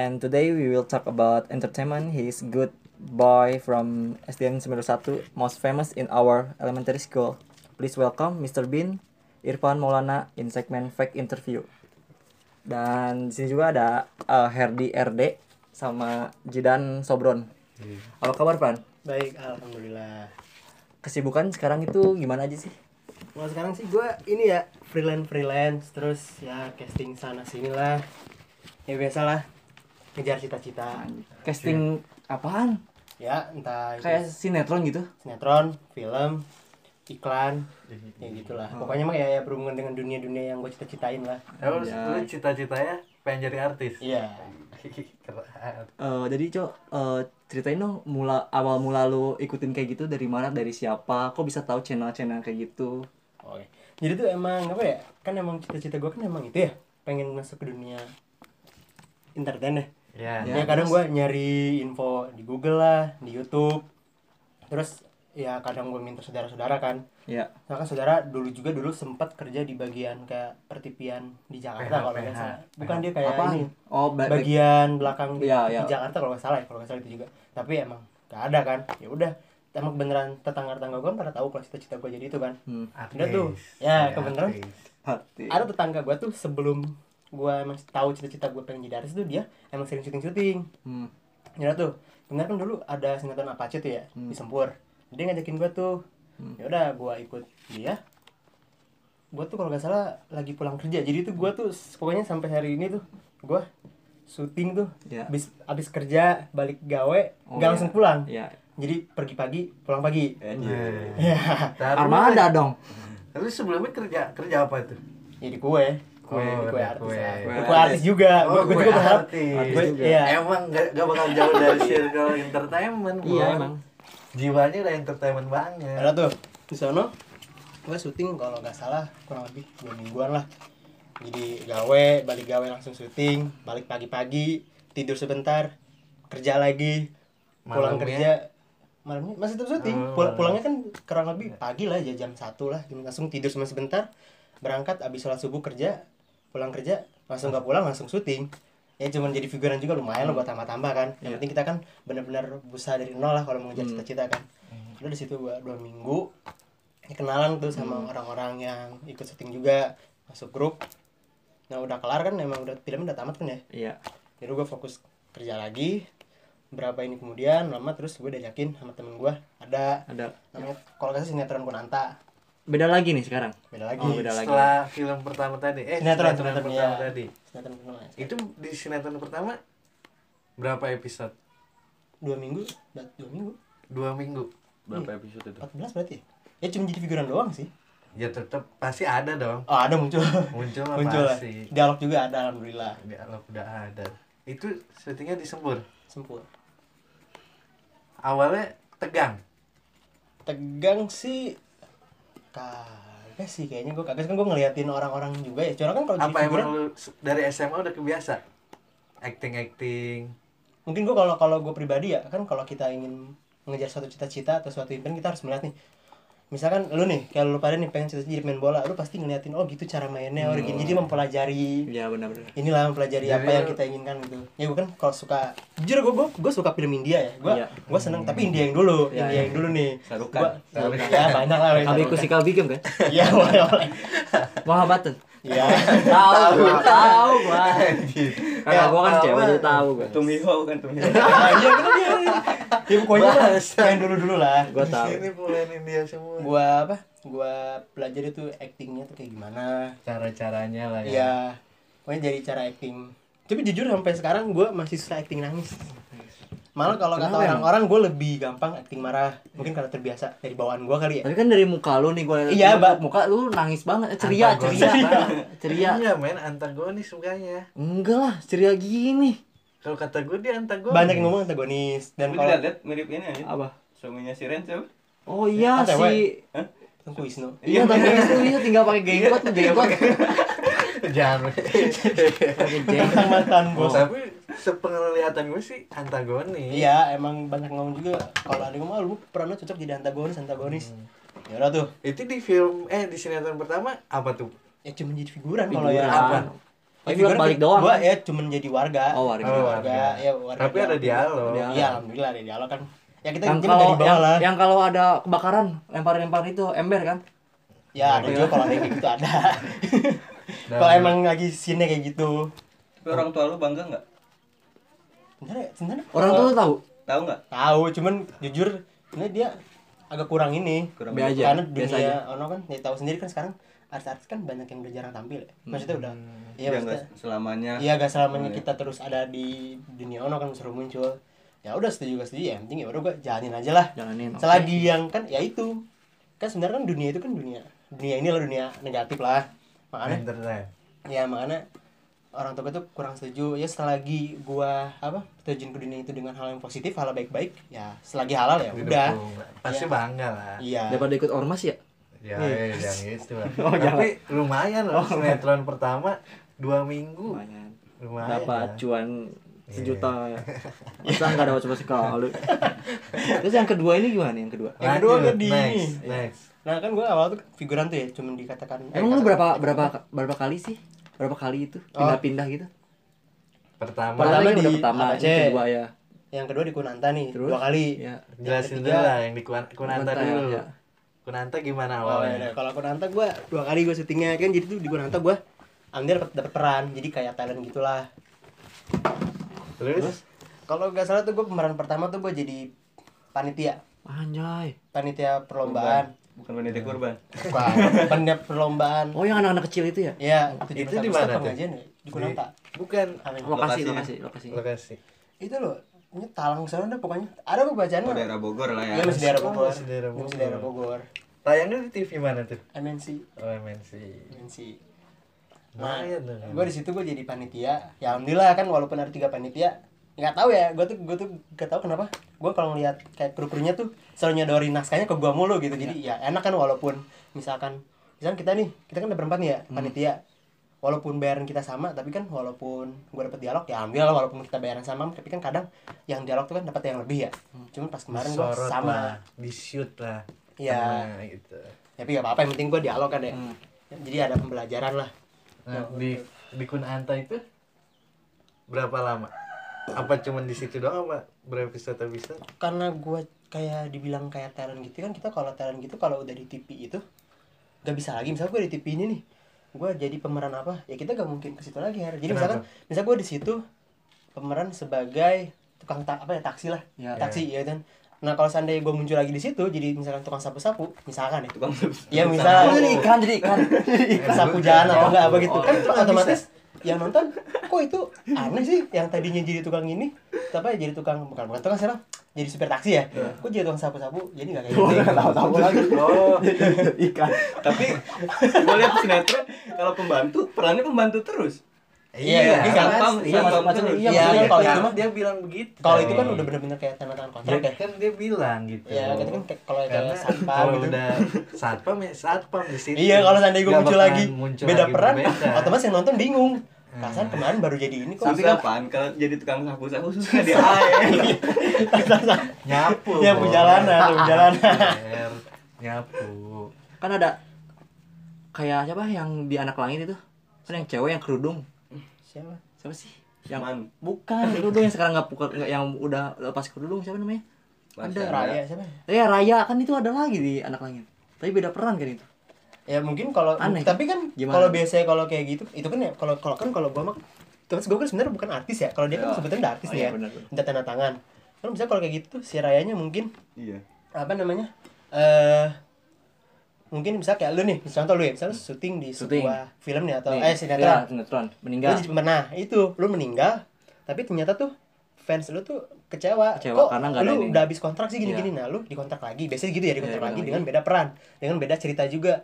And today we will talk about entertainment. He is good boy from SDN 91, most famous in our elementary school. Please welcome Mr. Bin Irfan Maulana in segment Fake Interview. Dan di sini juga ada uh, Herdi RD sama Jidan Sobron. Apa kabar, Pan? Baik, alhamdulillah. Kesibukan sekarang itu gimana aja sih? Kalau sekarang sih gue ini ya freelance freelance terus ya casting sana sini lah. Ya biasalah ngejar cita-cita. Casting apaan? Ya entah itu Kayak sinetron gitu? sinetron, film, iklan, ya gitulah. Pokoknya mah ya, ya berhubungan dengan dunia-dunia yang gue cita-citain lah. Ya, lu, Ya. lu cita-citanya pengen jadi artis. Iya. Eh, jadi cok eh, ceritain dong mula awal mula lu ikutin kayak gitu dari mana dari siapa kok bisa tahu channel-channel kayak gitu Oke. Jadi tuh emang apa ya? Kan emang cita-cita gue kan emang itu ya, pengen masuk ke dunia entertain ya. Ya. Ya, ya kadang gue nyari info di Google lah di YouTube terus ya kadang gue minta saudara-saudara kan ya nah kan saudara dulu juga dulu sempat kerja di bagian kayak pertipian di Jakarta PH, kalau nggak PH. salah bukan dia kayak apa ini oh ba- ba- bagian belakang di, Iya, di iya. Jakarta kalau nggak salah ya kalau nggak salah itu juga tapi emang nggak ada kan ya udah emang beneran tetangga-tetangga gue pada tahu kalau cita-cita gue jadi itu kan hmm, Artis. Udah tuh. Ya, kebeneran. artis. hati ada tetangga gue tuh sebelum gue emang tahu cita-cita gue pengen jadi artis tuh dia emang sering syuting-syuting hmm. Ya tuh, bener kan dulu ada sinetron Apache tuh ya Hmm. di Sempur. Dia ngajakin gua tuh. Hmm. Ya udah gua ikut dia. Gua tuh kalau nggak salah lagi pulang kerja. Jadi tuh gua tuh pokoknya sampai hari ini tuh gua syuting tuh. Ya. Abis, abis kerja balik gawe Oh, nggak ya. langsung pulang. ya Jadi pergi pagi, pulang pagi. Nah. Ya, Taruh armada dong lu- Lu sebelumnya kerja kerja apa tuh? jadi kue. Kue, Oh, kue artis kue. lah. Kue Kue, artis. artis juga. Oh, gua, gua gue juga berharap. artis. Gue, iya. Emang gak, gak bakal jauh dari circle entertainment iya Bro. emang Jiwanya udah entertainment banget Ada tuh di sono gue syuting kalau nggak salah kurang lebih dua mingguan lah. Jadi gawe, balik gawe langsung syuting, balik pagi-pagi, tidur sebentar, kerja lagi, pulang Malamnya? kerja malamnya masih tetap syuting. Oh. Pul- pulangnya kan kurang lebih pagi lah ya jam satu lah, langsung tidur cuma sebentar, berangkat abis sholat subuh kerja, pulang kerja langsung nggak pulang langsung syuting. Ya cuman jadi figuran juga lumayan lah buat tambah-tambah kan. Yang Iya. penting kita kan benar-benar berusaha dari nol lah kalau mau ngejar Hmm. cita-cita kan udah di situ gua dua minggu ya kenalan tuh sama Hmm. orang-orang yang ikut syuting juga masuk grup nah udah kelar kan emang udah filmnya udah tamat kan ya iya jadi gua fokus kerja lagi berapa ini kemudian lama terus gue diajakin sama temen gua ada ada namanya kalau nggak salah sinetron Kunanta beda lagi nih sekarang. Beda lagi. Oh, beda lagi. Setelah film pertama tadi. Eh Sinetron, sinetron, sinetron, pertama iya. tadi. Sinetron Kunanta Itu di sinetron pertama Berapa episode? dua minggu dua minggu. Dua minggu. Berapa episode itu? 14 berarti ya? Ya cuma jadi figuran doang sih. Ya tetap pasti ada dong. Oh ada muncul. Muncul mah muncul lah. pasti. Dialog juga ada alhamdulillah. Dialog udah ada. Itu syutingnya di Sembur sempur. Awalnya tegang? Tegang sih kagak sih kayaknya gue kagak. Kan gue ngeliatin orang-orang juga ya. Curang kan kalau Apa emang lu dari SMA udah kebiasa? Acting-acting mungkin gue kalau kalau gue pribadi ya kan kalau kita ingin mengejar suatu cita-cita atau suatu impian kita harus melihat nih misalkan lu nih kalau lu pada nih pengen cita-cita jadi main bola lu pasti ngeliatin oh gitu cara mainnya oh gini jadi mempelajari. Iya benar-benar. Inilah mempelajari apa Jadi yang kita inginkan gitu. Ya gue kan kalau suka jujur gue gue gue suka film India ya. Gue Iya. gue seneng tapi India yang dulu Iya, India iya. yang dulu nih. Sarukan. Gua- ya banyak lah Kalbi kusi kalbi kan? Iya boleh boleh. Muhammadun iya tahu gua tahu gua karena gua kan Apa? cewek jadi tahu gua Tumiho kan Tumiho. Iya bener dia. Ya pokoknya yang dulu-dulu lah. gua tahu sini puluhan India semua Gua apa? Gua pelajari tuh actingnya tuh kayak gimana. Cara-caranya lah ya Iya. Pokoknya jadi cara acting. Tapi jujur sampai sekarang gua masih susah acting nangis. Malah kalau kata orang-orang gue lebih gampang acting marah. Mungkin karena terbiasa dari bawaan gua kali ya. tapi kan dari muka lu nih gua Iya, muka, Mbak. muka lu nangis banget ceria Antagonis ceria ceria Iya men antagonis sukanya enggak lah ceria gini Kalau kata gue dia antagonis Banyak yang ngomong antagonis dan kalau lihat mirip ini aja. apa Suaminya si Ren siapa? oh iya Ah, si Hah? Tengku Wisnu. iya tapi itu iya tinggal pakai jenggot jenggot Jangan pakai jenggot Mantan Oh, bos. Tapi sepenglihatan gue sih antagonis Iya, emang banyak ngomong juga kalau ada yang ngomong "Ah, lu pernah cocok jadi antagonis, antagonis. Ya udah tuh. Itu di film Eh di sinetron pertama apa tuh? Ya cuma jadi figuran kalau ya apa? Oh, figuran balik doang Gua ya cuman jadi warga. Oh, warga. Oh, warga. warga. Ya warga. Tapi ada dialog. Dialog. Iya, alhamdulillah ada dialog kan. Ya kita yang jadi kalau dari yang, lah. yang kalau ada kebakaran lempar-lempar itu ember kan Ya ada Oh, juga iya. kalau ada yang kayak gitu ada. Kalau emang lagi sini kayak gitu. Tapi orang tua lu bangga nggak? Bener ya? Sebenarnya orang tua tuh tahu Tahu nggak? tahu, cuman jujur sebenarnya dia agak kurang ini. Kurang Be aja Karena biasa dunia aja ono kan, ya tahu sendiri kan sekarang artis-artis kan banyak yang udah jarang tampil. ya. Maksudnya udah Iya, Dia maksudnya nggak selamanya. Iya gak selamanya Iya. kita terus ada di dunia ono kan suruh muncul. Ya udah setuju gak setuju ya, yang penting ya udah gua jalanin aja lah. jalanin. Selagi yang kan ya itu kan sebenarnya kan dunia itu kan dunia dunia ini lah dunia negatif lah. Makanya Internet. ya makanya orang tua gue tuh kurang setuju ya selagi gua apa terjun ke dunia itu dengan hal yang positif hal baik-baik ya selagi halal ya udah. Pasti Iya. bangga lah. iya daripada ikut ormas ya Ya, Nih. ya, yang itu lah. Oh, Tapi lumayan loh sinetron pertama dua minggu. lumayan Lumayan. dapat lah. cuan sejuta ya masa nggak dapat cuma sekali terus yang kedua ini gimana nih yang kedua Yang kedua ke di- next, next. nah kan gua awal tuh figuran tuh ya cuman dikatakan eh, emang lu kata- berapa berapa berapa kali sih berapa kali itu Oh. pindah-pindah gitu Pertama, Pertama Pertama di pertama APC. yang kedua ya yang kedua di Kunanta nih Terus? dua kali ya jelasin yang dulu lah yang di Kun- Kunanta Kunanta, dulu. ya. Kunanta gimana Oh, awalnya? iya, kalau Kunanta gue dua kali gue syutingnya kan jadi tuh di Kunanta gue ambil dapat dapat peran jadi kayak talent gitulah Terus? kalau nggak salah tuh gue pemeran pertama tuh gue jadi panitia anjay panitia perlombaan Bukan panitia kurban. Bukan, panitia perlombaan oh yang anak-anak kecil itu ya ya Itu di mana tuh? pengajian ya di Kunanta Bukan Amin. lokasi Lokasinya. lokasi lokasi lokasi. itu loh ini talang sana dah pokoknya ada pembacaan Oh, daerah Bogor lah ya. Iya masih daerah Bogor masih daerah Masih Bogor. daerah Bogor Tayangnya di TV mana tuh? MNC Oh, MNC. MNC Nah, dong. gue di situ gue jadi panitia. Ya alhamdulillah kan walaupun ada tiga panitia, nggak tahu ya. Gue tuh gue tuh gak tahu kenapa. Gue kalau ngeliat kayak kru-krunya tuh selalu nyodorin naskahnya ke gue mulu gitu. Jadi ya enak kan walaupun misalkan misalkan kita nih, kita kan ada berempat nih ya panitia. Walaupun bayaran kita sama, tapi kan walaupun gue dapet dialog ya ambil lah walaupun kita bayaran sama, tapi kan kadang yang dialog tuh kan dapat yang lebih ya. Cuman pas kemarin gue sama. lah, di shoot lah. Iya. Nah, gitu. Tapi gak apa-apa, yang penting gue dialog kan ya. Hmm. Jadi ada pembelajaran lah. Nah, di di Kunanta itu berapa lama? Apa cuman di situ doang apa berapa episode episode? karena gue kayak dibilang kayak talent gitu kan kita kalau talent gitu kalau udah di TV itu gak bisa lagi. Misalnya gue di TV ini nih gue jadi pemeran apa? Ya kita gak mungkin ke situ lagi Her. jadi misalkan Kenapa? misal gue di situ pemeran sebagai tukang ta apa ya taksi lah. Ya. taksi ya kan? Nah kalau seandainya gue muncul lagi di situ jadi misalkan tukang sapu-sapu misalkan ya. Tukang ya Oh, misalkan jadi ikan jadi ikan sapu. Jalan atau enggak apa gitu. Oh, kan otomatis yang nonton kok itu aneh sih yang tadinya jadi tukang ini apa ya jadi tukang bukan bukan tukang siapa jadi supir taksi ya? Kok jadi tukang sapu-sapu jadi nggak kayak gitu? tahu lagi. Oh, ikan. Tapi gue lihat sinetron kalau pembantu perannya pembantu terus. Iya, Iya, kan? satpam, Iya, satpam macam-macam. terus. Iya, Iya, maksudnya kalau kan itu mah dia bilang begitu. kalau itu kan udah bener-bener kayak tanda tangan kontrak ya kan dia bilang gitu. ya itu kan kayak- kalau kayak satpam gitu udah satpam ya satpam di situ. iya kalau seandainya gue muncul lagi muncul beda lagi peran otomatis yang nonton bingung perasaan kemarin baru jadi ini kok Tapi kapan kalau jadi tukang sapu-sapu susah di air. nyapu. nyapu jalanan nyapu jalanan nyapu. kan ada kayak siapa yang di anak langit itu kan yang cewek yang kerudung siapa? Siapa sih? Yang Man. bukan kerudung yang sekarang nggak nggak yang udah lepas kerudung siapa namanya? Masya Ada. Raya siapa? Ya Raya. Kan itu ada lagi di anak langit. Tapi beda peran kan itu. Ya mungkin kalau Aneh, tapi kan kalau biasanya kalau kayak gitu itu kan ya kalau kalau kan kalau gua mah terus gua kan sebenarnya bukan artis ya. Kalau dia kan Ya. sebetulnya udah artis Oh, nih iya, ya. benar. minta tanda tangan. Kan bisa kalau kayak gitu tuh si Rayanya mungkin Iya. apa namanya? Eh mungkin bisa kayak lu nih contoh lu ya misalnya syuting di Syuting. sebuah film nih atau Nih, eh sinetron sinetron lu meninggal jadi nah itu lu meninggal tapi ternyata tuh fans lu tuh kecewa, Kecewa kok karena ada lu ini. udah habis kontrak sih gini-gini Iya. nah lu dikontrak lagi biasanya gitu ya dikontrak Iya, lagi dengan beda peran dengan beda cerita juga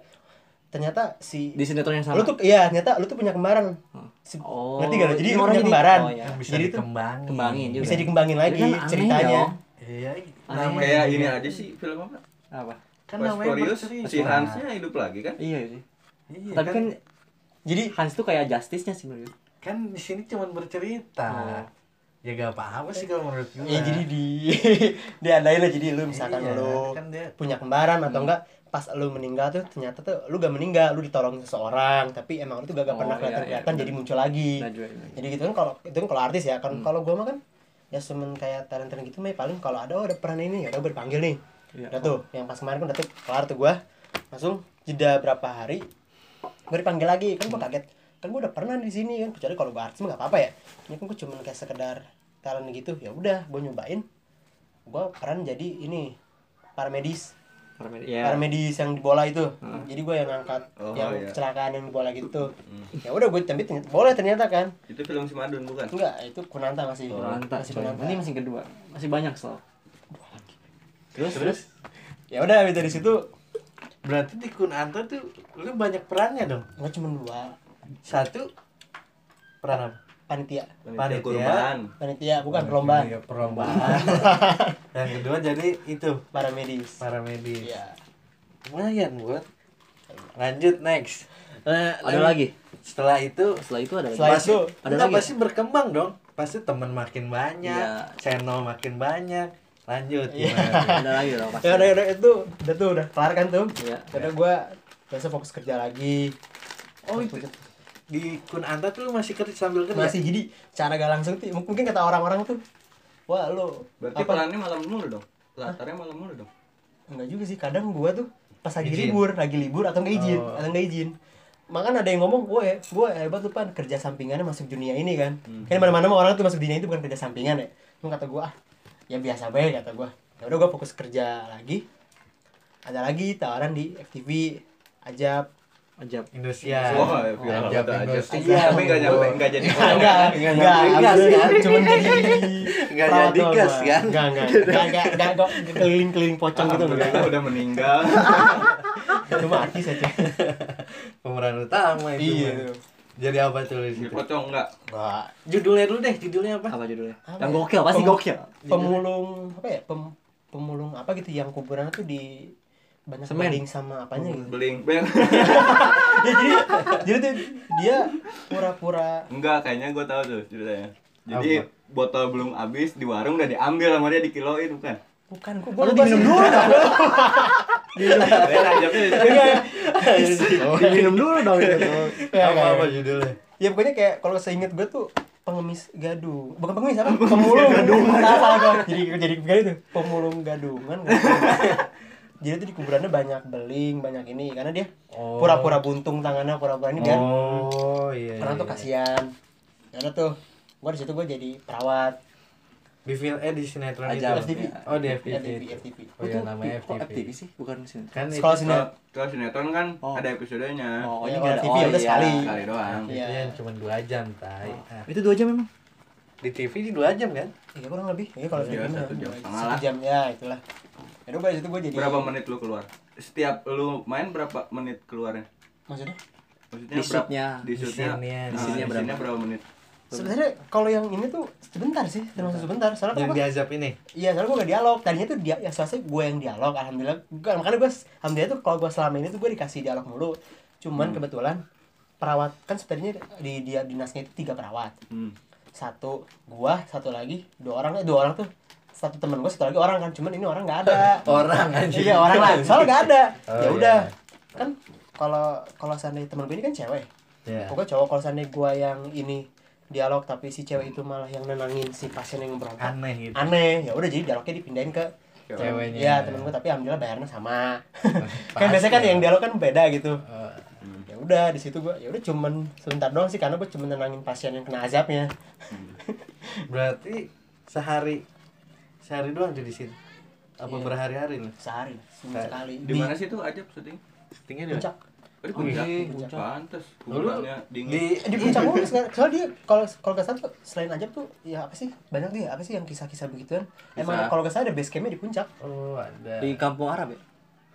ternyata si di sinetron yang sama lu tuh iya ternyata lu tuh punya kembaran Si- Oh, ngerti gak lu? jadi lu orang punya jadi- kembaran oh. Yang bisa Jadi tuh dikembangin. kembangin juga. bisa dikembangin lagi kan aneh ceritanya. Iya, namanya Kayak ini aja sih film apa? apa Kan Furious, bercerita. si Hansnya hidup lagi kan? iya sih Iya, tapi kan jadi Hans tuh kayak justice-nya sih menurut gue. kan di sini cuma bercerita. Oh. Ya gak apa-apa sih kalau menurut gue. ya jadi di diadain lah jadi lu misalkan Iya, lu kan dia punya kembaran atau enggak pas lu meninggal tuh ternyata tuh lu gak meninggal lu ditolong seseorang tapi emang lu tuh gak, gak Oh, pernah iya, kelihatan iya, kelihatan jadi muncul lagi Najwa ini. jadi gitu kan kalau itu kan kalau artis ya Hmm. kan kalau gua mah kan ya semen kayak talent talent gitu mah ya paling kalau ada oh ada peran ini ya udah gua dipanggil nih Iya. udah tuh yang pas kemarin kan udah tuh kelar tuh gua langsung jeda berapa hari gua dipanggil lagi kan gua kaget kan gua udah pernah di sini kan kecuali kalau gua artis mah gak apa-apa ya ini kan gua cuma kayak sekedar talent gitu ya udah gua nyobain gua peran jadi ini paramedis Paramedi- ya. paramedis yang di bola itu Hmm. jadi gue yang ngangkat Oh, yang iya. kecelakaan yang di bola gitu Hmm. ya udah gue tapi ternyata boleh ternyata kan Itu film si Madun bukan? enggak itu kunanta masih Kunanta, masih kunanta Ini masih kedua. Masih banyak soal. Terus terus ya udah habis dari situ Berarti di Kun Anta tuh lu banyak perannya dong. gue cuma dua Satu peran apa? panitia Panitia. kurban. panitia bukan perlombaan Iya, perlombaan. Yang kedua jadi itu paramedis paramedis. iya Lumayan buat. Lanjut next. Nah, ada lagi. Setelah itu Setelah itu ada lagi. Setelah pasti, itu, ada lagi pasti berkembang dong. Pasti teman makin banyak, Iya. channel makin banyak. Lanjut Iya. gimana? ada lagi dong pasti. ya udah udah itu udah tuh udah kelar kan tuh Iya. udah gue biasa fokus kerja lagi Oh itu di Kun Anta tuh lu masih kerja sambil kerja. masih jadi cara gak langsung tuh mungkin kata orang-orang tuh wah lo Berarti apa perannya malam mulu dong. Latarnya malam mulu dong. Enggak juga sih, kadang gua tuh pas lagi Izin. libur, lagi libur atau enggak izin, Oh. atau enggak izin. Makan ada yang ngomong gue, gue hebat tuh pan kerja sampingannya masuk dunia ini kan. Kan mana-mana mah orang tuh masuk dunia itu bukan kerja sampingan ya. Cuma kata gua ah, ya biasa baik kata gua. Ya udah gua fokus kerja lagi. Ada lagi tawaran di FTV, Ajab. Ajab. Indosiar. Wah, ya, film Ajab. Indosiar. Tapi enggak nyampe enggak jadi Enggak, enggak, Enggak enggak, jadi gas, kan? Cuman jadi Enggak perawat jadi gas, kan? Enggak, enggak, enggak, enggak, enggak, kok keliling-keliling pocong gitu enggak. Udah meninggal. Itu mah artis aja. Pemeran utama itu. Iya. Jadi apa tuh di situ? pocong enggak? Enggak. Judulnya dulu deh, judulnya apa? Apa judulnya? Apa Yang ya? gokil, pasti Pem- gokil. pemulung apa ya pem, pemulung apa gitu yang kuburan tuh di banyak Semen. beling sama apanya gitu Beling. Bel. ya, jadi jadi tuh dia pura-pura Enggak, kayaknya gue tahu tuh ceritanya. Jadi Apa? botol belum habis di warung udah diambil sama dia dikiloin bukan? Bukan. Kok lupa diminum dulu dong. Diminum dulu dong. Itu. Ya, apa apa kayak- judulnya? ya pokoknya kayak kalau seinget gue tuh pengemis gadung. Bukan pengemis apa? Pemulung. gadungan. Salah gue jadi jadi kayak itu pemulung gadungan. Jadi tuh di kuburannya banyak beling banyak ini. Karena dia Oh. pura-pura buntung tangannya pura-pura ini biar Oh iya. orang tuh iya. kasihan. Udah tuh gua di situ gua jadi perawat Di film eh di sinetron itu. Ajab. FTV Oh di FTV. FTV FTV Oh iya namanya FTV. FTV sih? Bukan sini. Kan itu sekolah sini Kalau kalau sinetron kan Oh. ada episodenya. Oh, Ya, ini kalau ada TV oh, ya udah iya. sekali. Sekali doang. itu Iya. yang cuma dua jam tay. Ah, Itu dua jam memang. Di TV di dua jam kan? ya kurang lebih ya kalau Iya, film satu ya, jam setengah lah. jam ya itulah ya udah di situ gua jadi Berapa menit lu keluar? Setiap lu main berapa menit keluarnya? maksudnya Maksudnya Di berapa- shootnya. Di shootnya. Di berapa? scene-nya berapa menit? Sebenarnya kalau yang ini tuh sebentar sih termasuk sebentar soalnya Yang gua diazab ini. Iya, soalnya gue gak dialog. Tadinya tuh dia, ya soalnya gue yang dialog. Alhamdulillah, gue makanya gue, alhamdulillah tuh kalau gue selama ini tuh gue dikasih dialog mulu. Cuman kebetulan perawat kan tadinya di dia dinasnya itu tiga perawat. Hmm. Satu gua, satu lagi dua orang, eh, dua orang tuh satu temen gue, satu lagi orang kan. Cuman ini orang nggak ada. Orang aja. iya orang lah. Soalnya nggak ada. Oh, ya udah, iya. kan kalau kalau seandainya temen gue ini kan cewek. Ya. Pokoknya cowok kalau seandainya gue yang ini dialog tapi si cewek itu malah yang nenangin si pasien yang berontak Aneh gitu. aneh ya udah jadi dialognya dipindahin ke Ceweknya. ya temen gue tapi alhamdulillah bayarnya sama kan biasanya kan yang dialog kan beda gitu Oh, ya udah di situ gue ya udah cuman sebentar doang sih karena gue cuma nenangin pasien yang kena azabnya berarti sehari sehari doang tuh di sini. Apa Iya. berhari-hari lu? sehari Sa- sekali Di mana sih tuh aja syuting? Syutingnya di puncak Oh, di puncak. Wih, puncak. Pantes. Dulu Kuburannya dingin. di di puncak mulu soalnya dia kalau kalau salah tuh selain ajab tuh ya apa sih banyak dia apa sih yang kisah-kisah begituan emang kalau salah ada base campnya di puncak Oh, ada. Di kampung Arab ya?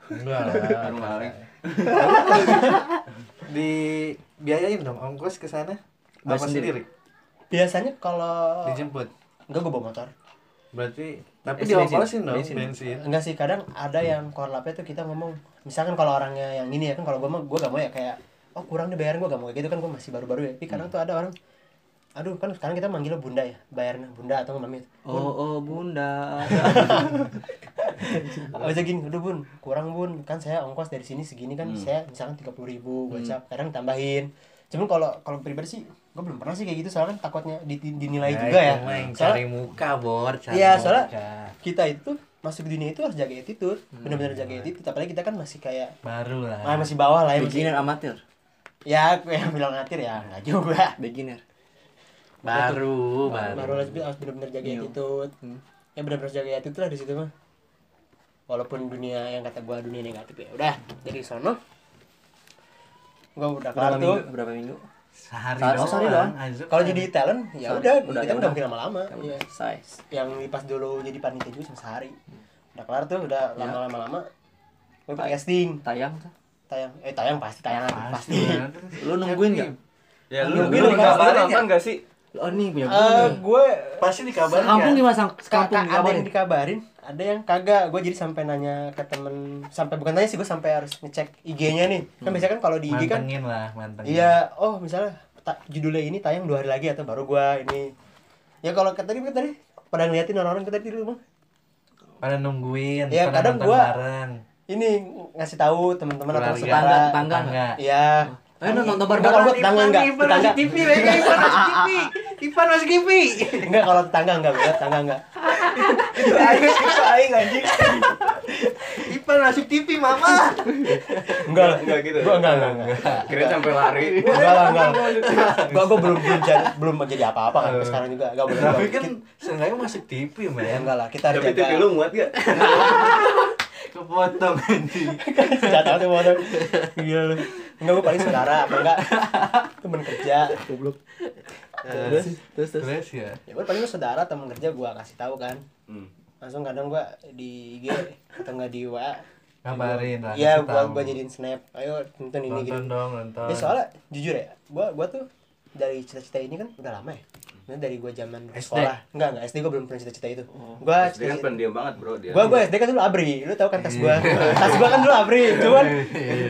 Enggak lah. Baru ngaleng. Di biayain dong ongkos ke sana. Apa sendiri? sendiri? biasanya kalau Dijemput. enggak gue bawa motor Berarti tapi Bensin, diongkosin dong bensin. bensin. enggak sih kadang ada yang korlapnya tuh kita ngomong misalkan kalau orangnya yang ini ya kan kalau gue mah gue gak mau ya kayak oh kurang nih bayaran gue gak mau kayak gitu kan gue masih baru-baru ya. Tapi kadang tuh ada orang aduh kan sekarang kita manggilnya bunda ya bayarnya bunda atau mami Oh, oh bunda. aja gini udah bun kurang bun. Kan saya ongkos dari sini segini kan saya misalkan tiga puluh ribu gocap kadang tambahin. Cuman kalau kalau pribadi sih gue belum pernah sih kayak gitu soalnya kan takutnya di- dinilai juga ya itu mah yang soalnya cari muka bor cari Iya, soalnya muka. kita itu masuk dunia itu harus jaga attitude benar-benar jaga attitude apalagi kita kan masih kayak baru lah ah, masih bawah lah ya masih Beginner amatir. ya gue yang bilang ngatir ya nggak juga Beginner. baru baru, baru harus harus benar-benar jaga New. attitude Hmm. ya benar-benar jaga attitude lah di situ mah walaupun dunia yang kata gua dunia negatif ya udah jadi sono gua udah kelar tuh minggu? Berapa minggu? Sehari doang sehari doang. Kalau jadi talent ya udah Udah, kita udah udah. mungkin lama-lama iya. Size. yang pas dulu jadi panitia juga cuma sehari udah kelar tuh udah lama-lama lama gue casting Tayang tuh. tayang eh tayang pasti tayangan pasti, pasti Lu nungguin enggak? Ya Lu dikabarin ya? nonton gak sih? Oh nih punya Eh, gue. gue pasti dikabarin Sekampung kan? gimana sang sekampung Kakak ada dikabarin? yang dikabarin, ada yang kagak. Gue jadi sampai nanya ke temen, sampai bukan tanya sih gue sampai harus ngecek IG-nya nih. Kan biasanya kan kalau di IG kan, mantengin lah mantengin iya, oh misalnya ta- judulnya ini tayang dua hari lagi atau baru gue ini. Ya kalau tadi kan tadi pada ngeliatin orang-orang ke tadi di rumah. pada nungguin Ya, kadang gua- bareng Ini ngasih tahu teman-teman atau. Tetangga, tetangga Iya. Ayo nonton Enggak, bareng. kalau gue tetangga enggak. Tetangga. TV mereka Ipan masih TV Ipan masih TV Enggak kalau tetangga enggak, beda tetangga enggak. itu aing itu aing anjing Ipan masih TV mama Enggak lah. Enggak gitu. Gua enggak, enggak, enggak. Kira sampai lari. Enggak lah, enggak. Gua gua belum belum jadi belum jadi apa-apa kan sampai sekarang juga. Enggak boleh. tapi kan seenggaknya masih TV Ya, men enggak lah, kita harus Tapi TV lu muat gak? kepotong anjing Enggak tahu tuh Gila lu. Enggak gua paling saudara apa enggak temen kerja. Goblok. Terus terus terus. terus ya Ya gua paling saudara temen kerja gua kasih tahu kan. Hmm. Langsung kadang gua di IG atau enggak di WA. Ngabarin lah, Iya, gua gua jadiin snap. Ayo nonton ini gitu. nonton dong nonton Ya soalnya jujur ya, gua gua tuh dari cita-cita ini kan udah lama ya. Ini dari gua zaman SD? sekolah. Enggak, enggak. SD gua belum pernah cita-cita itu. Gua Dia kan pendiam banget bro dia. gua gua SD kan dulu abri. Lu tau kan tas gua? Tas gua kan dulu abri. Cuman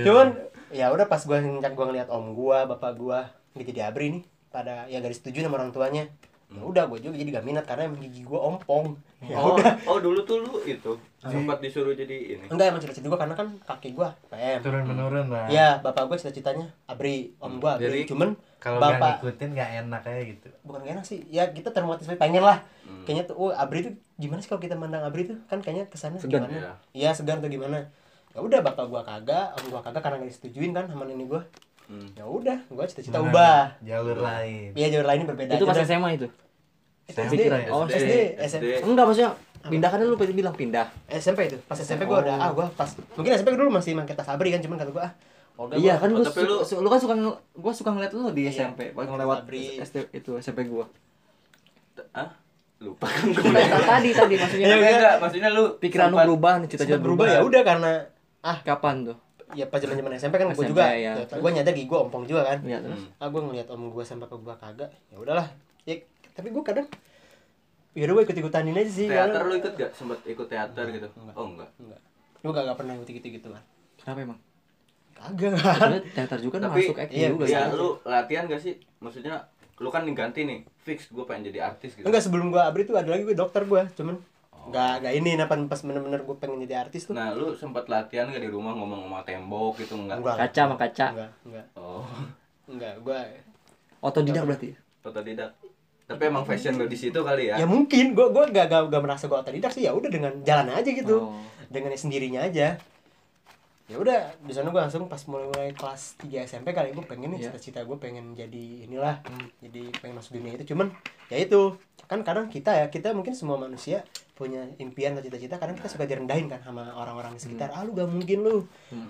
cuman ya udah pas gua ngeliat gua ngeliat om gua bapak gua gitu di abri nih pada ya garis setuju sama orang tuanya. Ya udah gua juga jadi gak minat karena emang gigi gua ompong. Ya Oh, udah. oh dulu tuh lu itu sempat disuruh jadi ini. enggak emang cita-cita gua karena kan kaki gua PM turun menurun lah. Ya bapak gua cita-citanya abri om gua abri. Jadi, cuman kalau nggak ngikutin nggak enak kayak gitu. Bukan gak enak sih. Ya kita termotivasi pengen lah. Hmm. kayaknya tuh oh abri tuh gimana sih kalau kita mandang abri tuh? Kan kayaknya kesannya Segan. gimana? Iya. Segan tuh gimana? Ya udah bapak gua kagak om gua kagak karena gak disetujuin kan sama nenek gua. Hmm. ya udah gua cita-cita Mana ubah. Jalur lain. Iya jalur lainnya berbeda Itu pas. SMA itu. SD ya. Oh, SD SD. Enggak maksudnya pindahkan lu tadi bilang pindah. SMP itu. Pas SMP gua udah ah gua pas mungkin SMP dulu masih pakai tas abri kan cuman kata gua ah udah Iya kan Oh, gua tapi su- lu- su- lu kan suka gua suka ngeliat lu di Iya. SMP pas ngelewat Abri. SD itu SMP gua. Ah, lupa kan gue. tadi tadi maksudnya Iya, Enggak, enggak, maksudnya lu pikiran lu berubah nih cita-cita berubah ya udah karena ah Kapan tuh? ya pas zaman zaman SMP kan gua SMP, juga ya. ya, gua nyadar gigi gua ompong juga kan Iya terus. ah gue ngeliat om gue sama bapak gue kagak ya udahlah ya tapi gue kadang ya udah gue ikut ikutan ini aja sih teater lu ikut gak? Sempet ikut teater gitu? Enggak. Oh enggak. enggak gue gak, pernah ikut gitu gitu kan Kenapa emang? Kagak kan teater juga kan Tapi masuk acting iya, juga Ya sih. lu latihan gak sih? Maksudnya lu kan diganti nih, fix gue pengen jadi artis gitu. enggak sebelum gue abri tuh ada lagi gue dokter gue cuman nggak nggak ini apa pas bener-bener gue pengen jadi artis tuh Nah, lu sempat latihan gak di rumah ngomong sama tembok gitu enggak? enggak Kaca sama kaca. enggak enggak Oh, enggak gue Otodidak berarti. otodidak. Tapi emang fashion lu di situ kali ya? ya mungkin gue gue gak, gak, gak merasa gue otodidak sih ya udah dengan jalan aja gitu Oh. dengan sendirinya aja ya udah di sana gue langsung pas mulai mulai kelas 3 SMP kali gue pengen nih Iya. cita-cita gue pengen jadi inilah jadi pengen masuk dunia itu. Cuman ya itu kan kadang kita ya kita mungkin semua manusia punya impian atau cita-cita kadang kita suka direndahin kan sama orang-orang di sekitar. Ah lu gak mungkin lu.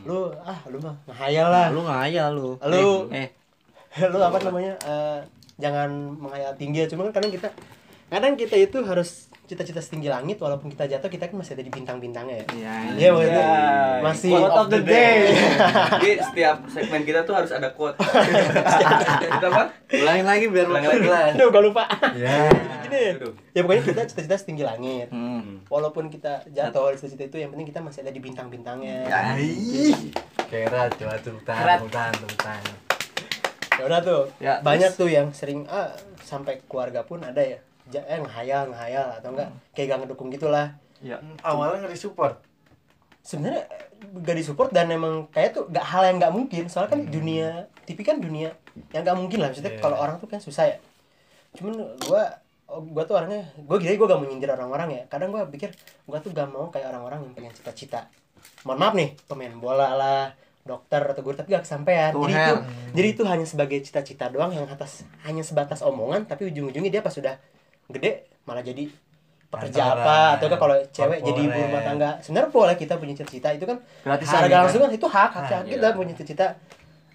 Lu ah lu mah ngehayal lah. Nah, lu ngayal lu. Lu- eh, lu apa namanya eh, jangan menghayal tinggi ya. Cuma kan kadang kita kadang kita itu harus cita-cita setinggi langit walaupun kita jatuh kita kan masih ada di bintang-bintangnya ya Iya. Iya, maksudnya masih Quote of the day. Jadi setiap segmen kita tuh harus ada quote. kita apa? Ulangin lagi biar lu Ulang lagi lah. Aduh, gak lupa. ya Gini. Aduh. Ya pokoknya kita cita-cita setinggi langit. Hmm. Walaupun kita jatuh di cita-cita itu yang penting kita masih ada di bintang-bintangnya. kera coba tepuk Kerat. tangan tepuk tangan tepuk tangan Ya udah tuh. Ya, banyak tuh yang sering ah sampai keluarga pun ada ya eh ngehayal ngehayal atau enggak kayak gak ngedukung gitulah. Ya. Awalnya nggak disupport? Sebenarnya eh, gak disupport dan emang kayak tuh gak hal yang gak mungkin. Soalnya kan dunia TV kan dunia yang gak mungkin lah. Maksudnya Iya. kalau orang tuh kan susah ya. Cuman gua oh, gua tuh orangnya gua gila gua gak mau nyindir orang-orang ya. Kadang gua pikir gua tuh gak mau kayak orang-orang yang pengen cita-cita. Mohon maaf nih pemain bola lah dokter atau guru tapi gak kesampaian. Jadi itu jadi itu hanya sebagai cita-cita doang yang atas hanya sebatas omongan tapi ujung-ujungnya dia pas sudah gede malah jadi pekerja Kantoran, apa atau enggak kalau cewek jadi ibu rumah tangga sebenarnya boleh kita punya cita-cita itu kan Gratisan secara ya gak kan? langsung kan itu hak hak, Ah, kita iya. punya cita-cita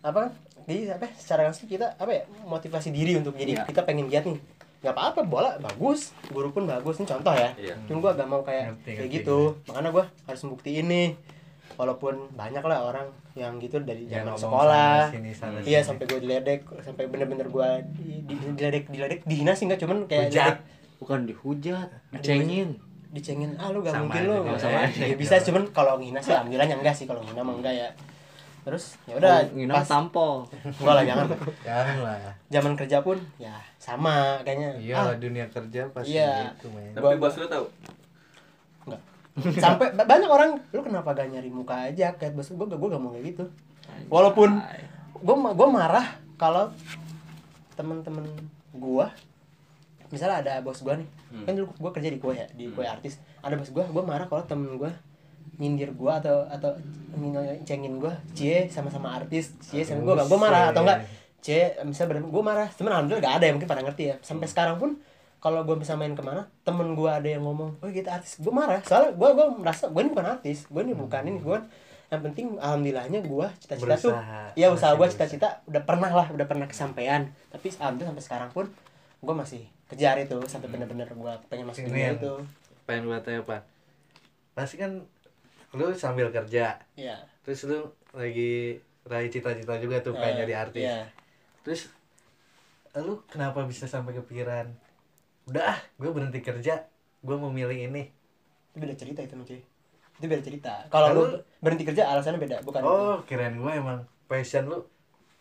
apa kan jadi apa secara langsung kita apa ya motivasi diri untuk jadi Iya. kita pengen giat nih nggak apa-apa bola bagus guru pun bagus ini contoh ya Iya. cuma gua gak mau kayak Ngerti, kayak ngerti, gitu makanya gua harus membuktiin nih walaupun banyak lah orang yang gitu dari Jangan zaman ngomong sekolah. sana sini, sana iya sini. sampai gue diledek sampai bener-bener gua di, di, diledek diledek. Dihina sih nggak cuman kayak Hujat. diledek, bukan dihujat dicengin. dicengin ah lu gak Sama mungkin lu. nggak sama ya bisa cuman kalau ngina sih alhamdulillahnya enggak sih kalau ngina mah enggak ya. Terus ya udah ngina pas tampol. Enggak lah jangan. Jangan lah. Zaman kerja pun ya sama kayaknya. Iya ah, dunia kerja pasti Iya. gitu men. Tapi bos lu tahu? sampai ba- banyak orang lu kenapa gak nyari muka aja? Kayak bos gue gue gak mau kayak gitu. Walaupun gue gue marah kalau temen-temen gua misalnya ada bos gua nih Hmm. kan dulu gua kerja di kue ya di kue artis. Ada bos gua gua marah kalau temen gua nyindir gua atau atau cengin gua cie sama-sama artis cie sama gua gua marah atau enggak cie misalnya gua marah. Cuman alhamdulillah gak ada yang mungkin pada ngerti ya. Sampai sekarang pun kalau gua bisa main ke mana temen gua ada yang ngomong oh kita artis. Gua marah soalnya gua gua merasa gua ini bukan artis gua ini bukan ini gua yang penting alhamdulillahnya gua cita-cita tuh Berusaha. ya usaha berusaha. cita-cita udah pernah lah udah pernah kesampaian. Tapi alhamdulillah sampai sekarang pun gua masih kejar itu sampai bener-bener gua pengen masuk dunia itu. Pengen buat apa? Pasti kan lu sambil kerja. Ya terus lu lagi raih cita-cita juga tuh pengen jadi artis. ya terus lu kenapa bisa sampai kepikiran udah ah gue berhenti kerja gue mau milih ini. Itu beda cerita itu cuy itu beda cerita. Kalau lu berhenti kerja alasannya beda bukan itu. oh kirain gue emang passion lu.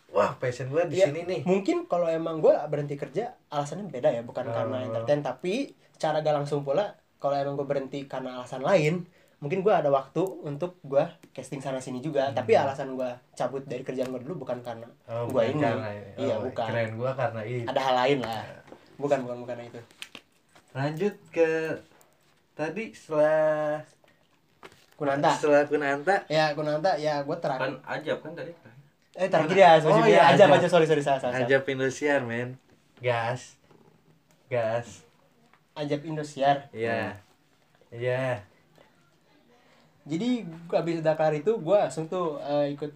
Wah passion gue di Iya, sini nih. mungkin kalau emang gue berhenti kerja alasannya beda ya bukan karena Oh. entertain. Tapi cara gak langsung pula kalau emang gue berhenti karena alasan lain mungkin gue ada waktu untuk gue casting sana sini juga. Tapi alasan gue cabut dari kerjaan gue dulu bukan karena Hmm. oh, gue ini. karena iya oh, bukan. kirain gue karena ini. Ada hal lain lah bukan bukan bukan itu. Lanjut ke tadi setelah Kunanta. setelah Kunanta. Ya Kunanta ya gue terakhir Kan ajab kan tadi. eh terakhir ya Oh, ya iya, aja Ajab. aja sorry sorry salah salah ajab Indosiar men. Gas. Gas. Ajab Indosiar. Iya. Iya. Jadi gua abis Dakar itu gue langsung tuh eh, ikut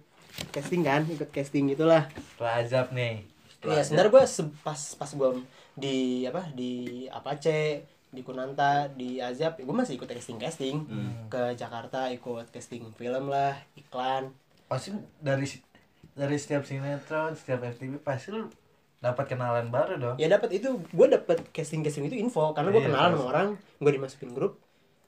casting kan ikut casting gitulah. Setelah ajab nih. Iya, sebenarnya gue pas pas gue di apa di Apache di Kunanta di Azab gue masih ikut casting casting Hmm. ke Jakarta ikut casting film lah iklan. Pasti dari dari setiap sinetron setiap FTV pasti lu dapat kenalan baru dong. Ya dapat itu. Gue dapat casting casting itu info. Karena gue Iya, kenalan sama orang gue dimasukin grup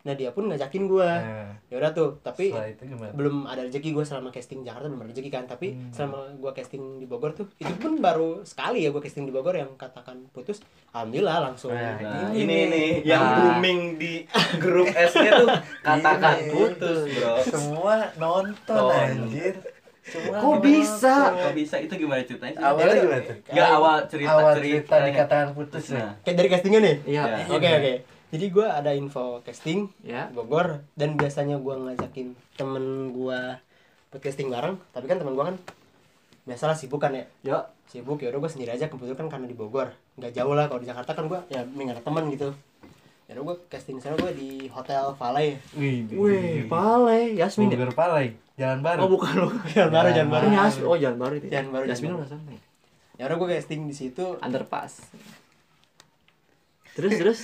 nah dia pun ngajakin gue Nah, ya udah tuh tapi setelah itu gimana belum ada rezeki gue selama casting Jakarta belum ada rezeki kan tapi Hmm. selama gue casting di Bogor tuh itu pun baru sekali ya gue casting di Bogor yang katakan putus alhamdulillah langsung Nah, Nah, Ini ini nih. yang Nah. booming di grup S-nya tuh katakan Ini. putus, Bro. semua nonton Nonton. anjir semua Kok bisa? Kok bisa itu gimana ceritanya? sih? awalnya Ya, gimana tuh Enggak awal cerita awal cerita. cerita dikatakan putus ya Nah, kayak dari castingnya nih iya Ya. Oke oke. Jadi gue ada info casting ya di Bogor dan biasanya gue ngajakin temen gue buat casting bareng. Tapi kan temen gue kan biasalah sibuk kan ya. yo Sibuk ya udah gue sendiri aja kebetulan kan karena di Bogor. Nggak jauh lah kalau di Jakarta kan gue ya mending ada temen gitu. Ya udah gue casting sana gue di Hotel Valley. wih wih pale Yasmin ya Bogor Palai jalan baru oh bukan lo Jalan baru jalan baru. Yasmin oh jalan baru itu ya? Jalan baru, Yasmin jalan udah sana Ya udah gue casting di situ. underpass terus terus?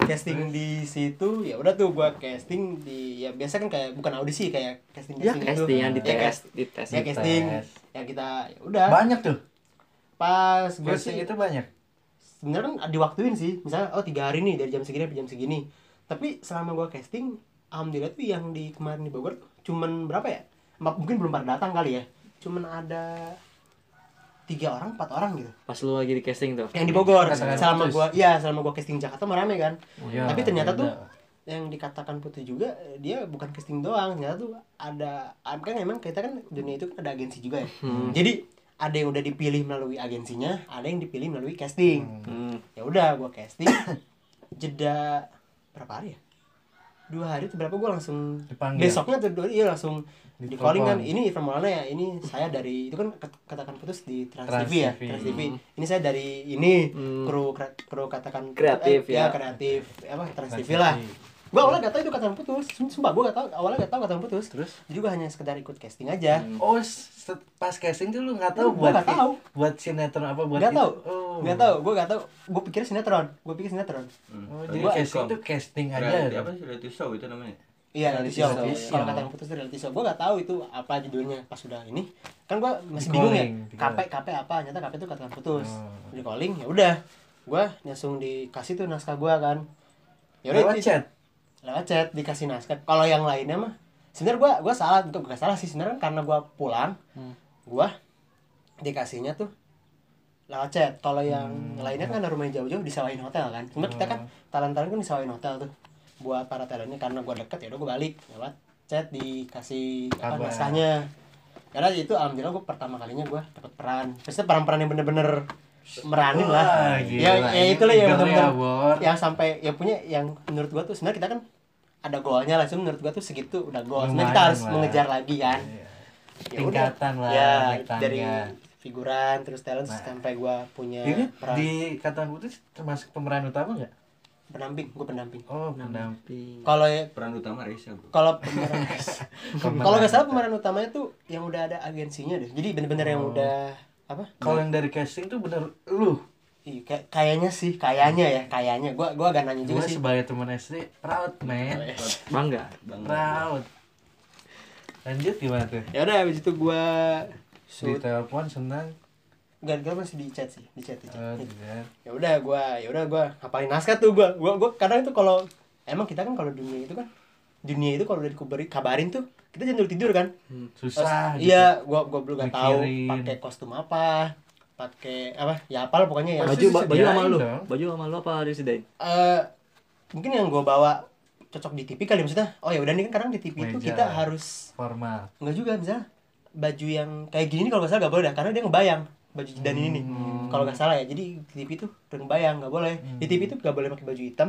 Casting di situ ya udah tuh gue casting di ya biasa kan kayak bukan audisi kayak casting ya casting casting yang Ya, dites cas- dites ya casting Dites. ya kita ya udah. Banyak tuh. Pas gue casting sih itu banyak. Sebenarnya kan diwaktuin sih misalnya oh tiga hari nih dari jam segini sampai jam segini. Tapi selama gue casting alhamdulillah tuh yang di kemarin di Bogor cuman berapa ya? Mungkin belum pada datang kali ya. Cuman ada tiga orang empat orang gitu. Pas lu lagi di casting tuh. yang di Bogor. Katakan selama putus. gua iya selama gua casting Jakarta mah rame kan. Iya, tapi ternyata beda. tuh yang dikatakan putih juga dia bukan casting doang. Ternyata tuh ada ah, kan emang kita kan dunia itu kan ada agensi juga ya. Jadi ada yang udah dipilih melalui agensinya ada yang dipilih melalui casting. Hmm. ya udah gua casting. Jeda berapa hari ya dua hari itu berapa gua langsung Dipanggil. besoknya tuh dua iya langsung di calling kan ini Irfan Maulana ya ini saya dari itu kan katakan putus di Trans, Trans TV ya TV. Trans TV ini saya dari ini Hmm. kru kru katakan Kreatif, eh, ya. kreatif apa Trans, Trans TV lah TV. Gua awalnya gak tahu itu katakan putus Sum- sumpah gua gak tahu awalnya gak tahu katakan putus Terus? jadi gua hanya sekedar ikut casting aja Oh, set- pas casting tuh lu nggak tahu Gua buat nggak tahu. buat sinetron apa buat Gak tahu Oh. nggak tahu gua gak tahu gua pikir sinetron gua pikir sinetron Oh, jadi Gua- casting tuh casting Reality aja. apa sih reality show itu namanya? Iya reality show. show. Kalau kata yang putus itu reality show. Gue gak tahu itu apa judulnya pas sudah ini. Kan gue masih bingung ya. KP calling. KP apa? Ternyata KP itu katakan putus. Oh. Di calling ya udah. Gue langsung dikasih tuh naskah gue kan. Ya udah Lewat itu- chat. Lewat chat dikasih naskah. Kalau yang lainnya mah sebenarnya gue gua salah bukan gak salah sih. Sebenarnya karena gue pulang gue dikasihnya tuh lewat chat kalau yang lainnya kan rumahnya jauh-jauh disewain hotel kan. Cuma kita kan talent-talent kan disewain hotel tuh. Buat para talentnya karena gue deket ya udah gue balik. Lewat chat dikasih apa naskahnya. Karena itu alhamdulillah gue pertama kalinya gue dapet peran. Maksudnya peran-peran yang bener-bener meranin lah gila. ya, ya itulah yang Eager bener-bener ya, yang sampai yang punya yang menurut gue tuh sebenarnya kita kan ada goalnya lah cuma menurut gue tuh segitu udah goal sebenarnya kita harus lah. mengejar lagi kan Iya. Ya udah. Tingkatan lah, ya tangga. dari figuran terus talent Nah. sampai gua punya Ini peran di Katakan Putus termasuk pemeran utama nggak? pendamping gua pendamping Oh, pendamping. kalau ya- Peran utama Reza bro. kalau pemeran kalau nggak salah pemeran utamanya tuh yang udah ada agensinya deh jadi bener-bener yang Oh. udah apa Kalau yang dari casting tuh bener lu. Iya, kayak kayaknya sih kayaknya ya kayaknya gua gua agak nanya juga sih sebagai teman SD proud man. Bangga. Bang. Proud. Lanjut gimana tuh? ya udah habis itu gua Di shoot telepon senang. Gak, gua masih di chat sih di chat, di chat. Oh, ya udah gua ya udah gua ngapalin naskah tuh gua gua gua kadang itu kalau emang kita kan kalau dunia itu kan dunia itu kalau udah dikabarin kabarin tuh kita jangan dulu tidur kan Susah. Terus, gitu. iya gua gua belum gak tahu pakai kostum apa pakai apa ya apal pokoknya ya Baju ba- baju sama lu. Baju sama lu apa disediain? Eh, mungkin yang gua bawa cocok di TV kali maksudnya oh ya udah nih kan kadang di TV itu Meja. kita harus Formal. nggak juga misalnya baju yang kayak gini nih kalau nggak salah nggak boleh dah karena dia ngebayang baju dan ini nih kalau nggak salah ya jadi di TV itu udah ngebayang nggak boleh di TV itu nggak boleh pakai baju hitam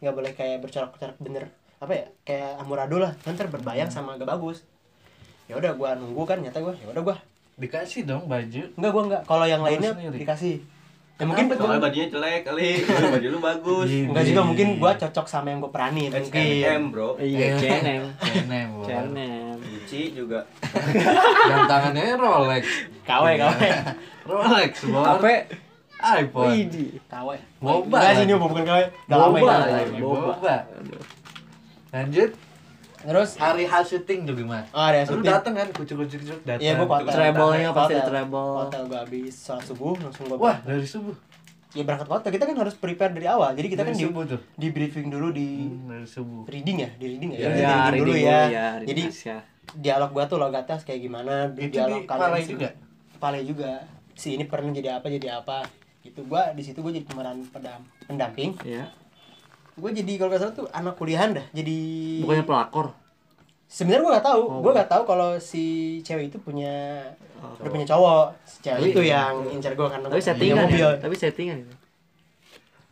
nggak boleh kayak bercorak-corak bener apa ya kayak amburadul lah nanti berbayang sama gak bagus ya udah gua nunggu kan nyata gua ya udah gua Dikasih dong baju. enggak gua enggak kalau yang lainnya sendiri. dikasih ya mungkin Soalnya bajunya jelek kali. baju lu bagus. Iya. enggak juga mungkin gua cocok sama yang gua peranin mungkin bro. Iya, CNM. Bor. CNM. Gucci juga. Jam tangannya Rolex. kawe kawe Rolex, Bor. HP iPhone. Kawe Boba enggak sih ini bukan kawe udah lama ya Boba. Boba. Boba. Lanjut. terus Hari H syuting juga gimana? oh Lu syuting dateng kan kucuk-kucuk datang. Iya, gua hotel. Treble-nya pasti Hotel. treble. Hotel gua habis sholat subuh langsung gua Wah, dari subuh. ya berangkat hotel. Kita kan harus prepare dari awal. Jadi kita Dari kan di, tuh. di briefing dulu di Hmm, dari subuh. reading ya, di reading ya. Ya, Di ya, reading dulu reading ya. dulu ya, reading Jadi naskah. dialog gua tuh logatnya kayak gimana, Itu dialog di sih. juga? Palai juga. Si ini pernah jadi apa, jadi apa. Gitu gua di situ gua jadi pemeran pendamping. Iya. Gua jadi kalau nggak salah tuh anak kuliahan dah. Jadi Bukannya pelakor. sebenarnya gua nggak tahu. Oh. Gua nggak tahu kalau si cewek itu punya Oh, udah punya cowok. Si cewek Tapi- itu yang incar gua karena Tapi settingan mobil. ya. Tapi settingan itu.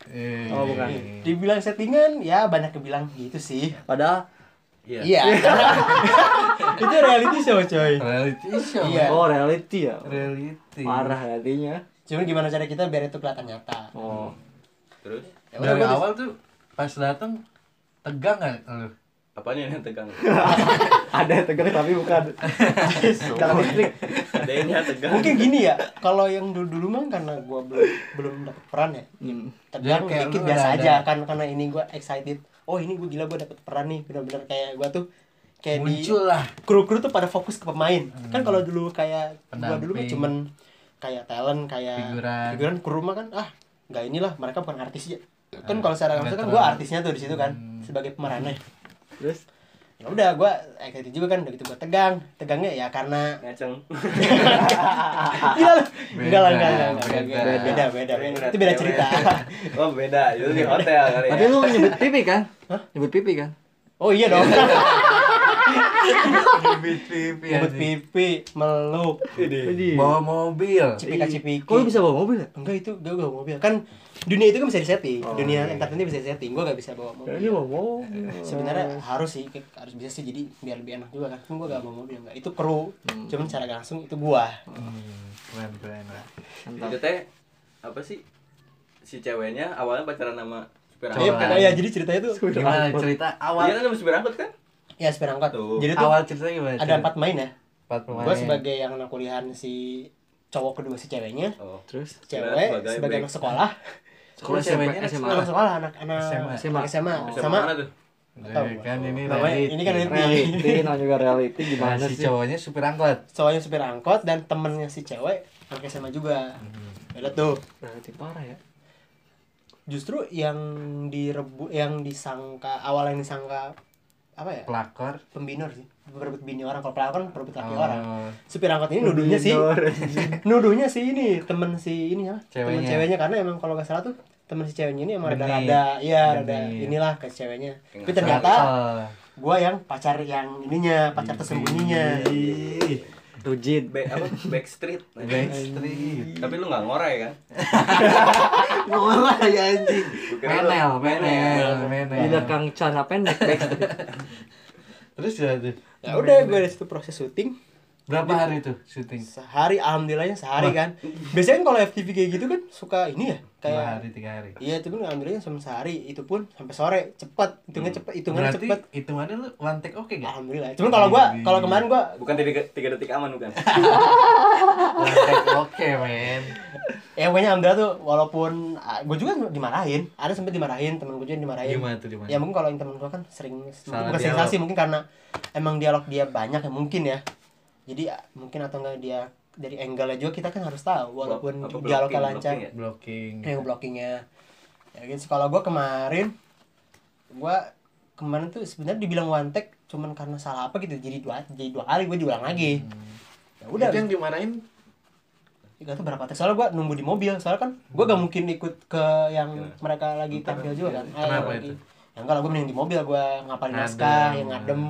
Eh. Oh, bukan. Dibilang settingan, ya banyak yang bilang gitu sih. Padahal Iya. Iya. itu reality show coy. Reality show. Iya. oh reality ya. Reality. Parah hatinya. Cuman gimana cara kita biar itu kelihatan nyata. Oh. Terus Ya Dari awal tuh pas datang tegang gak lu? apanya yang tegang? Ada yang tegang tapi bukan. Dalam listrik. Ada yang tegang. mungkin gini ya, kalau yang dulu-dulu mah karena gua belum belum dapet peran ya. Hmm. Tegang Jadi kayak dikit biasa udah aja ada- kan karena ini gua excited. Oh, ini gua gila gua dapet peran nih, bener-bener kayak gua tuh kayak Muncul di lah. kru-kru tuh pada fokus ke pemain. Kan kalau dulu kayak gua dulu mah cuman kayak talent kayak Figuran. figuran kru mah kan ah nggak inilah mereka bukan artis ya kan kalau secara langsung kan gua netral. artisnya tuh di situ kan Hmm. sebagai pemerannya Terus ya udah gue excited juga kan udah gitu gue tegang tegangnya ya karena ngaceng Gila lu. Enggak lah, enggak, enggak, Beda. Beda, beda, beda. Itu beda cerita. oh beda itu di hotel kali ya Tapi lu nyebut pipi kan? Nyebut pipi kan? Oh iya dong. Bibit pipi Nyebut anjing. pipi, meluk, Bawa mobil. cipika-cipiki. Kok lu bisa bawa mobil ya? Enggak itu, gue gak mobil. Kan dunia itu kan bisa disetting. dunia entertainment bisa disetting. Gue gak bisa bawa mobil. Ini bawa mobil. Sebenarnya harus sih, harus bisa sih. Jadi biar lebih enak juga kan. Gue gak bawa mobil enggak. Itu kru. Cuman secara gak langsung itu gua. Hmm, keren keren lah. itu teh apa sih si ceweknya awalnya pacaran sama supir Iya, kan pokoknya jadi ceritanya tuh. Gimana cerita iya awal kan sama supir angkot kan Ya sepeda angkot. Tuh. Jadi tuh awal ceritanya gimana? ada empat main ya. empat pemain. Gue sebagai yang anak kuliahan si cowok kedua si ceweknya. oh Terus Cewek Sebagai sebagai anak sekolah. Sekolah ceweknya SMA. Anak sekolah, anak anak SMA. SMA, SMA, sama mana tuh kan ini Namanya- ini kan reality. reality, namanya juga reality Nah, gimana si sih? cowoknya supir angkot. soalnya supir angkot dan temennya si cewek anak SMA juga. Ada tuh. Reality parah ya. Justru yang direbu yang disangka awal yang disangka apa ya? Pelakor. Pembinor sih. Berebut bini orang kalau pelakor kan berebut laki Oh. orang. Supir angkot ini nuduhnya sih nuduhnya sih ini temen si ini ya. Temen Ceweknya. ceweknya karena emang kalau nggak salah tuh temen si ceweknya ini emang rada-rada iya rada Genit. inilah ke ceweknya. Tapi ternyata gua yang pacar yang ininya, pacar tersembunyinya. Rujit. Back apa backstreet Backstreet. tapi lu nggak ngorai kan Ngorah ya anjing. Menel, menel, menel. Ini kang celana pendek backstreet. Terus ya tuh. Ya udah gue dari situ proses syuting Berapa hari tuh syuting? sehari alhamdulillahnya sehari kan. Biasanya kan kalau FTV kayak gitu kan suka ini ya Dua kayak hari, tiga hari. Iya itu pun alhamdulillahnya cuma sehari itu pun sampai sore cepet hitungnya cepet hitungannya Berarti cepet hitungannya lu one take oke gak? alhamdulillah cuman kalau gua kalau kemarin gua bukan tiga, tiga detik aman bukan One take oke men. ya pokoknya alhamdulillah tuh walaupun ah, gua juga dimarahin ada sempet dimarahin temen gua juga dimarahin Gimana tuh gimana? ya mungkin kalau yang temen gua kan sering Salah bukan sih mungkin karena emang dialog dia banyak ya mungkin ya jadi mungkin atau enggak dia dari angle juga kita kan harus tahu walaupun dialognya lancar. blocking ya? Blocking. yang blockingnya. Ya gitu kalau gue kemarin gue kemarin tuh sebenarnya dibilang one take cuman karena salah apa gitu jadi dua jadi dua kali gue diulang lagi. Ya udah. Itu yang dimarahin? Gak tau berapa take soalnya gue nunggu di mobil soalnya kan gue gak mungkin ikut ke yang mereka lagi tampil juga kan. Ah, yang Kenapa lagi- itu? ya enggak lah gue mending di mobil gue ngapalin naskah yang ngadem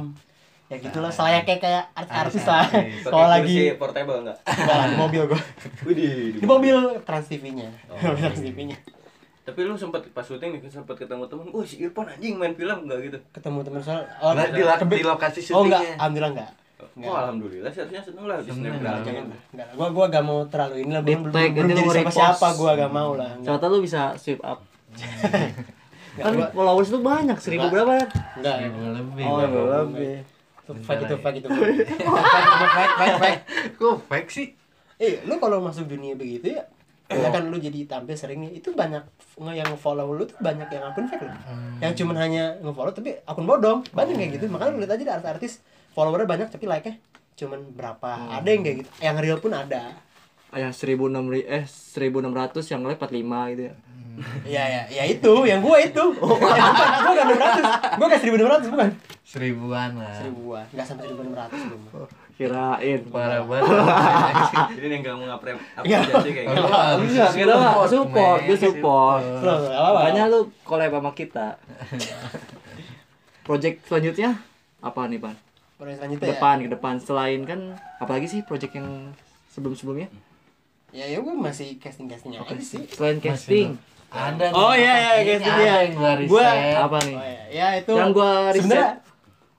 ya gitulah selayaknya kayak artis-artis lah Artis-artis. Pakai kalau lagi portable enggak enggak lah, di mobil gue Widih, di mobil trans TV-nya Oh. trans TV-nya tapi lu sempet pas syuting nih sempet ketemu temen wah si Irfan anjing main film enggak gitu ketemu teman soal oh, Lah, di, lo- di lokasi oh enggak syutingnya. alhamdulillah enggak Oh, alhamdulillah seharusnya seneng lah di Seneng lah. jangan lah enggak lah. gua gua gak mau terlalu ini lah belum belum, belum jadi siapa siapa gua gak mau lah enggak Siapa tahu lu bisa sweep up. enggak Kan gua- followers lu banyak, seribu Enggak. berapa kan? enggak Seribu lebih. Oh, lebih. Itu fake itu fake itu fake fake Kok fake sih? eh lu kalau masuk dunia begitu ya ya kan lu jadi tampil sering itu banyak nge- yang follow lu tuh banyak yang akun fake loh yang cuman hanya nge-follow tapi akun bodong banyak kayak gitu. Makanya lu lihat aja deh artis-artis followernya banyak tapi like-nya cuman berapa. Ada yang kayak gitu. Yang real pun ada. Yang seribu enam eh seribu enam ratus yang like empat lima gitu ya. Iya ya, ya itu, yang gua itu. Oh, bukan, gua enggak 600. Gua enggak 1600 bukan. Seribuan lah. Seribuan, enggak sampai 1600 belum. Kirain. Parah banget. jadi yang enggak mau ngapre Iya. apresiasi kayak gitu Enggak, kita mah support, dia support. Apa-apa. Makanya lu collab sama kita. Project selanjutnya apa nih, Pan? Proyek Ke selanjutnya ya. depan, ke depan selain kan apalagi sih project yang sebelum-sebelumnya? Ya ya gua masih casting-casting aja sih. Selain casting. Ada. Oh, iya, iya, casting, ada iya. yang gua Gua-. Apa nih? Oh, ya. ya itu. Yang gua riset. Sebenarnya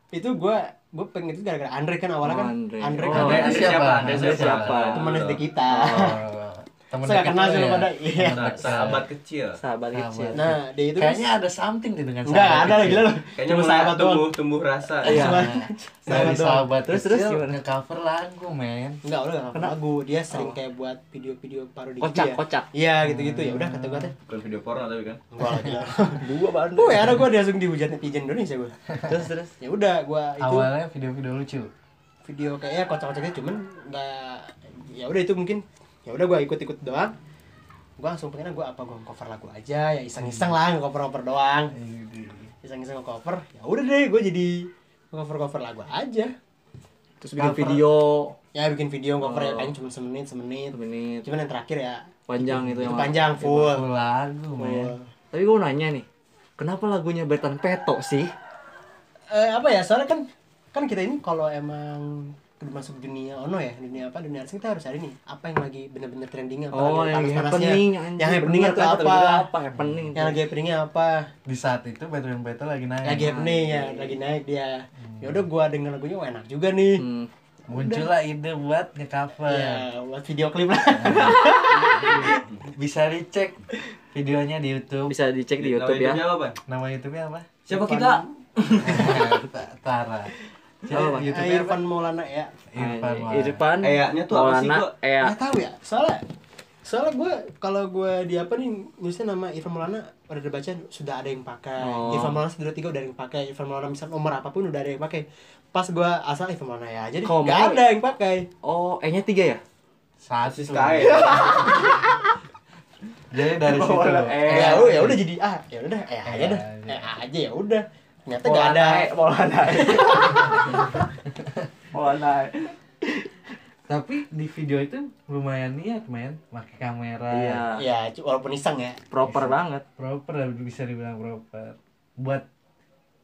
itu gua gua pengen itu gara-gara Andre kan awalnya Oh, kan. Andre. Andre Oh, kan Andre Andre siapa? siapa? Andre Andre siapa? teman SD kita. Oh, temen Saya kenal sih ya? pada. Iya. Sahabat kecil Sahabat Sahabat. kecil. Nah, dia itu kan Kayaknya ada something deh dengan enggak sahabat ada lagi lah. kayaknya Cuma sahabat doang. tumbuh tumbuh rasa Iya. Cuma- Dari Sahabat Terus, terus gimana? nge-cover lagu, men. Enggak, udah enggak Kena- lagu. Dia sering kayak buat video-video parodi Kocak, gitu ya. kocak. Iya, gitu-gitu ya. Udah kata gua teh. bukan video porno tapi kan Gua lagi. Dua bahan. Oh, ya ada gua langsung dihujat netizen Indonesia gua. Terus terus. Ya udah gua itu Awalnya video-video lucu. video kayaknya kocak-kocaknya cuman nggak ya udah itu mungkin ya udah gua ikut-ikut doang. Gua langsung pengen gua apa gua cover lagu aja ya iseng-iseng lah cover-cover doang. Iseng-iseng cover. Ya udah deh gua jadi cover cover lagu aja terus bikin Cover. video ya bikin video cover ya Oh. paling cuma semenit semenit satu menit cuman yang terakhir ya panjang itu itu yang panjang full Full lagu Full. tapi gue nanya nih kenapa lagunya Bertan Peto sih Eh, apa ya soalnya kan kan kita ini kalau emang masuk dunia ono ya dunia apa dunia artis kita harus cari nih apa yang lagi bener-bener trending apa oh lagi yang lagi happening yang happening itu apa? apa happening yang lagi happeningnya apa? Di saat itu Batman Battle lagi naik. Lagi happening ya lagi naik dia. Ya udah gua denger lagunya enak juga nih. Hmm. muncullah ide buat nge-cover. Ya buat video klip lah. Bisa dicek videonya di YouTube. Bisa dicek di YouTube ya. Apa, nama YouTube-nya apa? Siapa kita? Tara Apa, Bang? YouTube-nya apa? Irfan Maulana ya. Irfan Ah, Wah. Irfan? Eyaknya tuh apa sih, Maulana? Ea nggak tahu ya. Soalnya soalnya gue kalau gue di apa nih nulisnya nama Irfan Maulana udah dibaca sudah ada yang pakai. Oh. Irfan Maulana sudah tiga udah ada yang pakai. Irfan Maulana misal nomor apa pun udah ada yang pakai. Pas gue asal Irfan Maulana ya jadi nggak mau- ada yang pakai. Oh E nya tiga ya? Satu Sky. jadi dari situ. Maulana. Eh, ya udah ya udah jadi ah ya udah eh aja dah. Eh, eh aja ya udah ternyata nggak ada E Maulana E tapi di video itu lumayan niat men. Pakai kamera. Iya. Ya cu- walaupun iseng ya. Proper banget. Proper bisa dibilang proper. Buat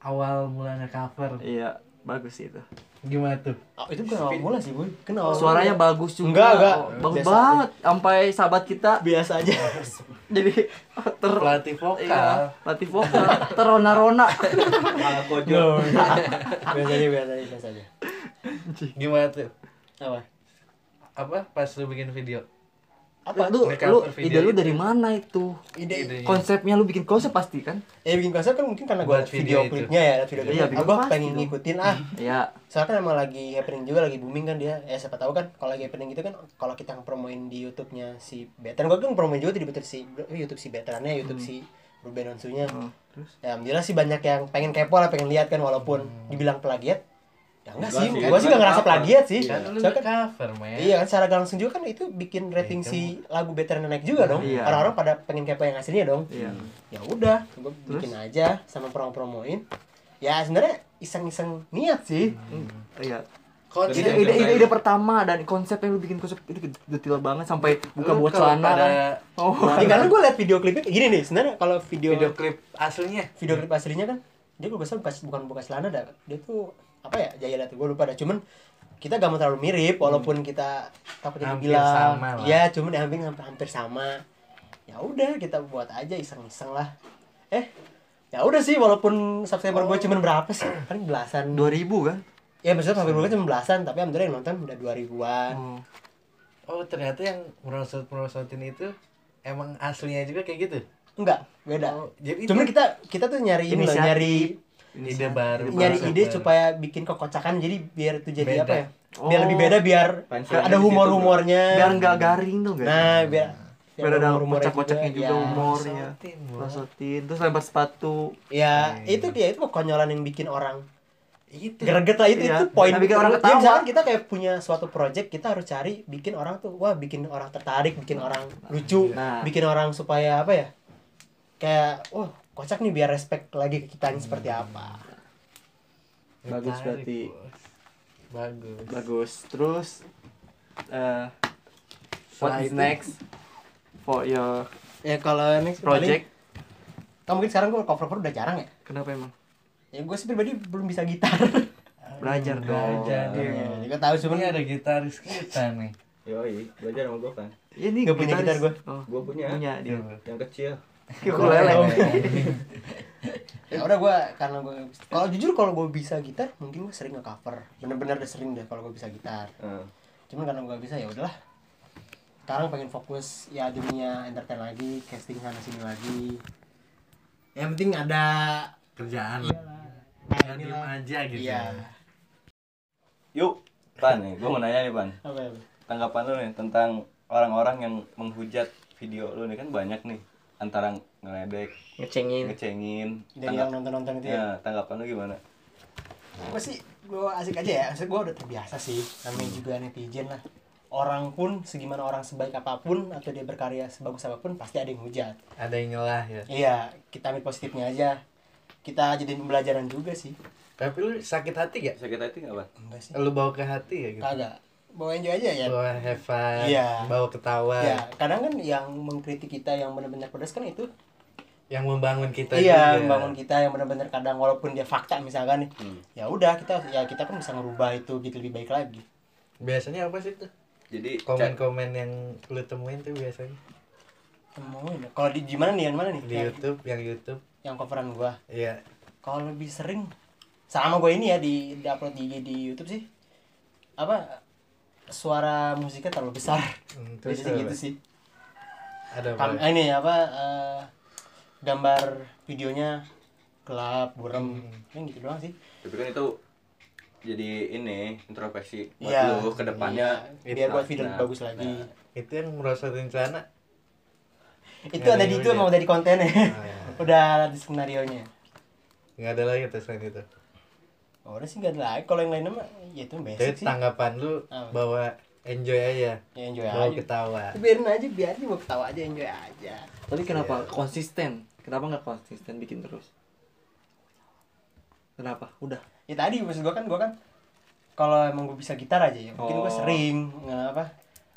awal mula nge-cover iya bagus itu. Gimana tuh? Oh, itu bukan awal mula sih boy. Kan awal suaranya mula. bagus juga. Enggak, enggak. Oh, bagus Biasa. banget. Sampai sahabat kita. Biasa aja. Jadi ter pelatih vokal. Iya, latih vokal. Terona-rona. Malah kojo. biasa aja biasa aja biasa aja. Gimana tuh? Apa? Apa pas lu bikin video apa? Lu, lu Nge-cover video ide lu itu. dari mana itu? Ide. Idenya. konsepnya lu bikin konsep pasti kan? Ya bikin konsep kan mungkin karena gue Buat video, video itu. klipnya ya video Iya, klipnya. gue pasti pengen dong. ngikutin ah. Ya soalnya kan emang lagi happening juga lagi booming kan dia. Ya siapa tahu kan kalau lagi happening gitu kan kalau kita promoin di YouTube-nya si Betan gue kan promoin juga di YouTube si YouTube si Betannya YouTube si Ruben Onsunya. Oh, terus? Ya alhamdulillah sih banyak yang pengen kepo lah pengen lihat kan walaupun dibilang plagiat ya enggak sih sih, gue kan sih gak ngerasa plagiat sih kan lu soalnya kan cover men Iya kan secara gak langsung juga kan itu bikin rating si lagu Veteran naik juga dong. Iya. Orang-orang pada pengen kepo yang aslinya dong. iya Ya udah, gue bikin aja sama promo-promoin. Ya sebenarnya iseng-iseng niat sih. Hmm, iya konsep ide, ide, ide, ide pertama dan konsep yang lu bikin konsep itu detail banget sampai buka buat celana kan. oh Ya, karena gue liat video klipnya gini nih, sebenarnya kalau video video video, klip aslinya klip aslinya kan dia gue kesel bukan bukan buka celana dah. Dia tuh apa ya? Jaya liat gue lupa dah. Cuman kita gak mau terlalu mirip walaupun kita takutnya Hampir sama lah. iya cuman ya hampir hampir, hampir sama. Ya udah kita buat aja iseng-iseng lah. Eh ya udah sih walaupun subscriber gue cuman berapa sih? Kan belasan. 2000 kan? Ya maksudnya subscriber gue cuma belasan tapi alhamdulillah yang nonton udah 2000-an oh. oh ternyata yang merosot merosotin itu emang aslinya juga kayak gitu? Enggak beda. Oh, jadi cuman itu kita kita tuh nyari ini loh nyari ide baru nyari ide baru. supaya bikin kekocakan jadi biar itu jadi Beda. apa ya biar Oh. lebih beda biar ada humor humornya biar nggak garing tuh guys nah biar biar ada kocak-kocaknya juga, ya. humornya. Masukin terus lempar sepatu ya Iya. itu dia itu kekonyolan yang bikin orang itu greget lah itu Iya. itu poin Nah, bikin orang Ya, ketawa. misalkan kita kayak punya suatu project kita harus cari bikin orang tuh wah bikin orang tertarik bikin orang lucu Nah. bikin orang supaya apa ya kayak wah kocak nih biar respect lagi ke kita ini seperti apa. Bagus Menarik, berarti. bos. bagus. Bagus. Terus eh what is next for your ya kalau next project? Paling- kan mungkin sekarang gue cover cover udah jarang ya? Kenapa emang? Ya gue sih pribadi belum bisa gitar. Belajar dong. Belajar. ya, gue tahu cuman ini ada gitaris kita nih. Yoi, belajar sama gue kan. ya ini Nggak punya gitar gua. oh Gue punya. punya dia. Yang kecil. Ukulele ya udah gue karena gue kalau jujur kalau gue bisa gitar mungkin gue sering nge cover bener-bener udah sering deh kalau gue bisa gitar. Heeh. cuman karena gue bisa ya udahlah. Sekarang pengen fokus ya dunia entertain lagi casting sana sini lagi. Yang penting ada kerjaan. Iya lah. Jangan diem aja gitu iya. Yuk, Pan nih, gue mau nanya nih Pan. apa ya Tanggapan lu nih tentang orang-orang yang menghujat video lu nih kan banyak nih antara ngeledek, ngecengin. ngecengin. dari yang nonton nonton itu ya? Ya, tanggapan lu gimana? gue sih gue asik aja ya maksudnya gue udah terbiasa sih namanya juga netizen lah. Orang pun segimana orang sebaik apa pun atau dia berkarya sebagus apa pun pasti ada yang hujat. Ada yang nyelah ya. Iya kita ambil positifnya aja. Kita jadiin pembelajaran juga sih. Tapi lu sakit hati gak? sakit hati nggak bang? Enggak sih. Lu bawa ke hati ya gitu? kagak bawa enjoy aja ya? Bawa have fun, Iya. bawa ketawa. Ya kadang kan yang mengkritik kita yang benar-benar pedas kan itu. Yang membangun kita iya juga. membangun kita yang benar-benar kadang walaupun dia fakta misalkan nih Hmm. ya udah kita ya kita kan bisa ngerubah itu gitu lebih baik lagi. Biasanya apa sih tuh? jadi Komen-komen yang lu temuin tuh biasanya? Temuin ya. kalau di gimana nih yang mana nih? Di yang, Youtube, yang Youtube. Yang coveran gua. Iya. Kalau lebih sering sama gue ini ya di, di upload di, di YouTube sih. Apa suara musiknya terlalu besar Hmm, terus Biasanya apa? gitu sih Ada Kam apa? ini apa eh, gambar videonya gelap buram Hmm. yang gitu doang sih tapi kan itu jadi ini introspeksi buat Iya. lu ke depannya Iya, biar buat video Nah, bagus lagi nah. Itu yang merosotin celana itu nggak ada ada di itu udah. mau dari kontennya Oh, iya. udah ada di skenario nya Nggak ada lagi tuh selain itu oh, udah sih gak ada lagi kalau yang lainnya mah ya itu Jadi basic sih tanggapan lu Apa? bahwa enjoy aja ya enjoy Bawa aja ketawa biarin aja biarin mau ketawa aja enjoy aja Tapi kenapa konsisten? Kenapa nggak konsisten bikin terus? Kenapa? Udah. ya tadi maksud gua kan gua kan kalau emang gue bisa gitar aja ya mungkin gua Oh. sering nggak apa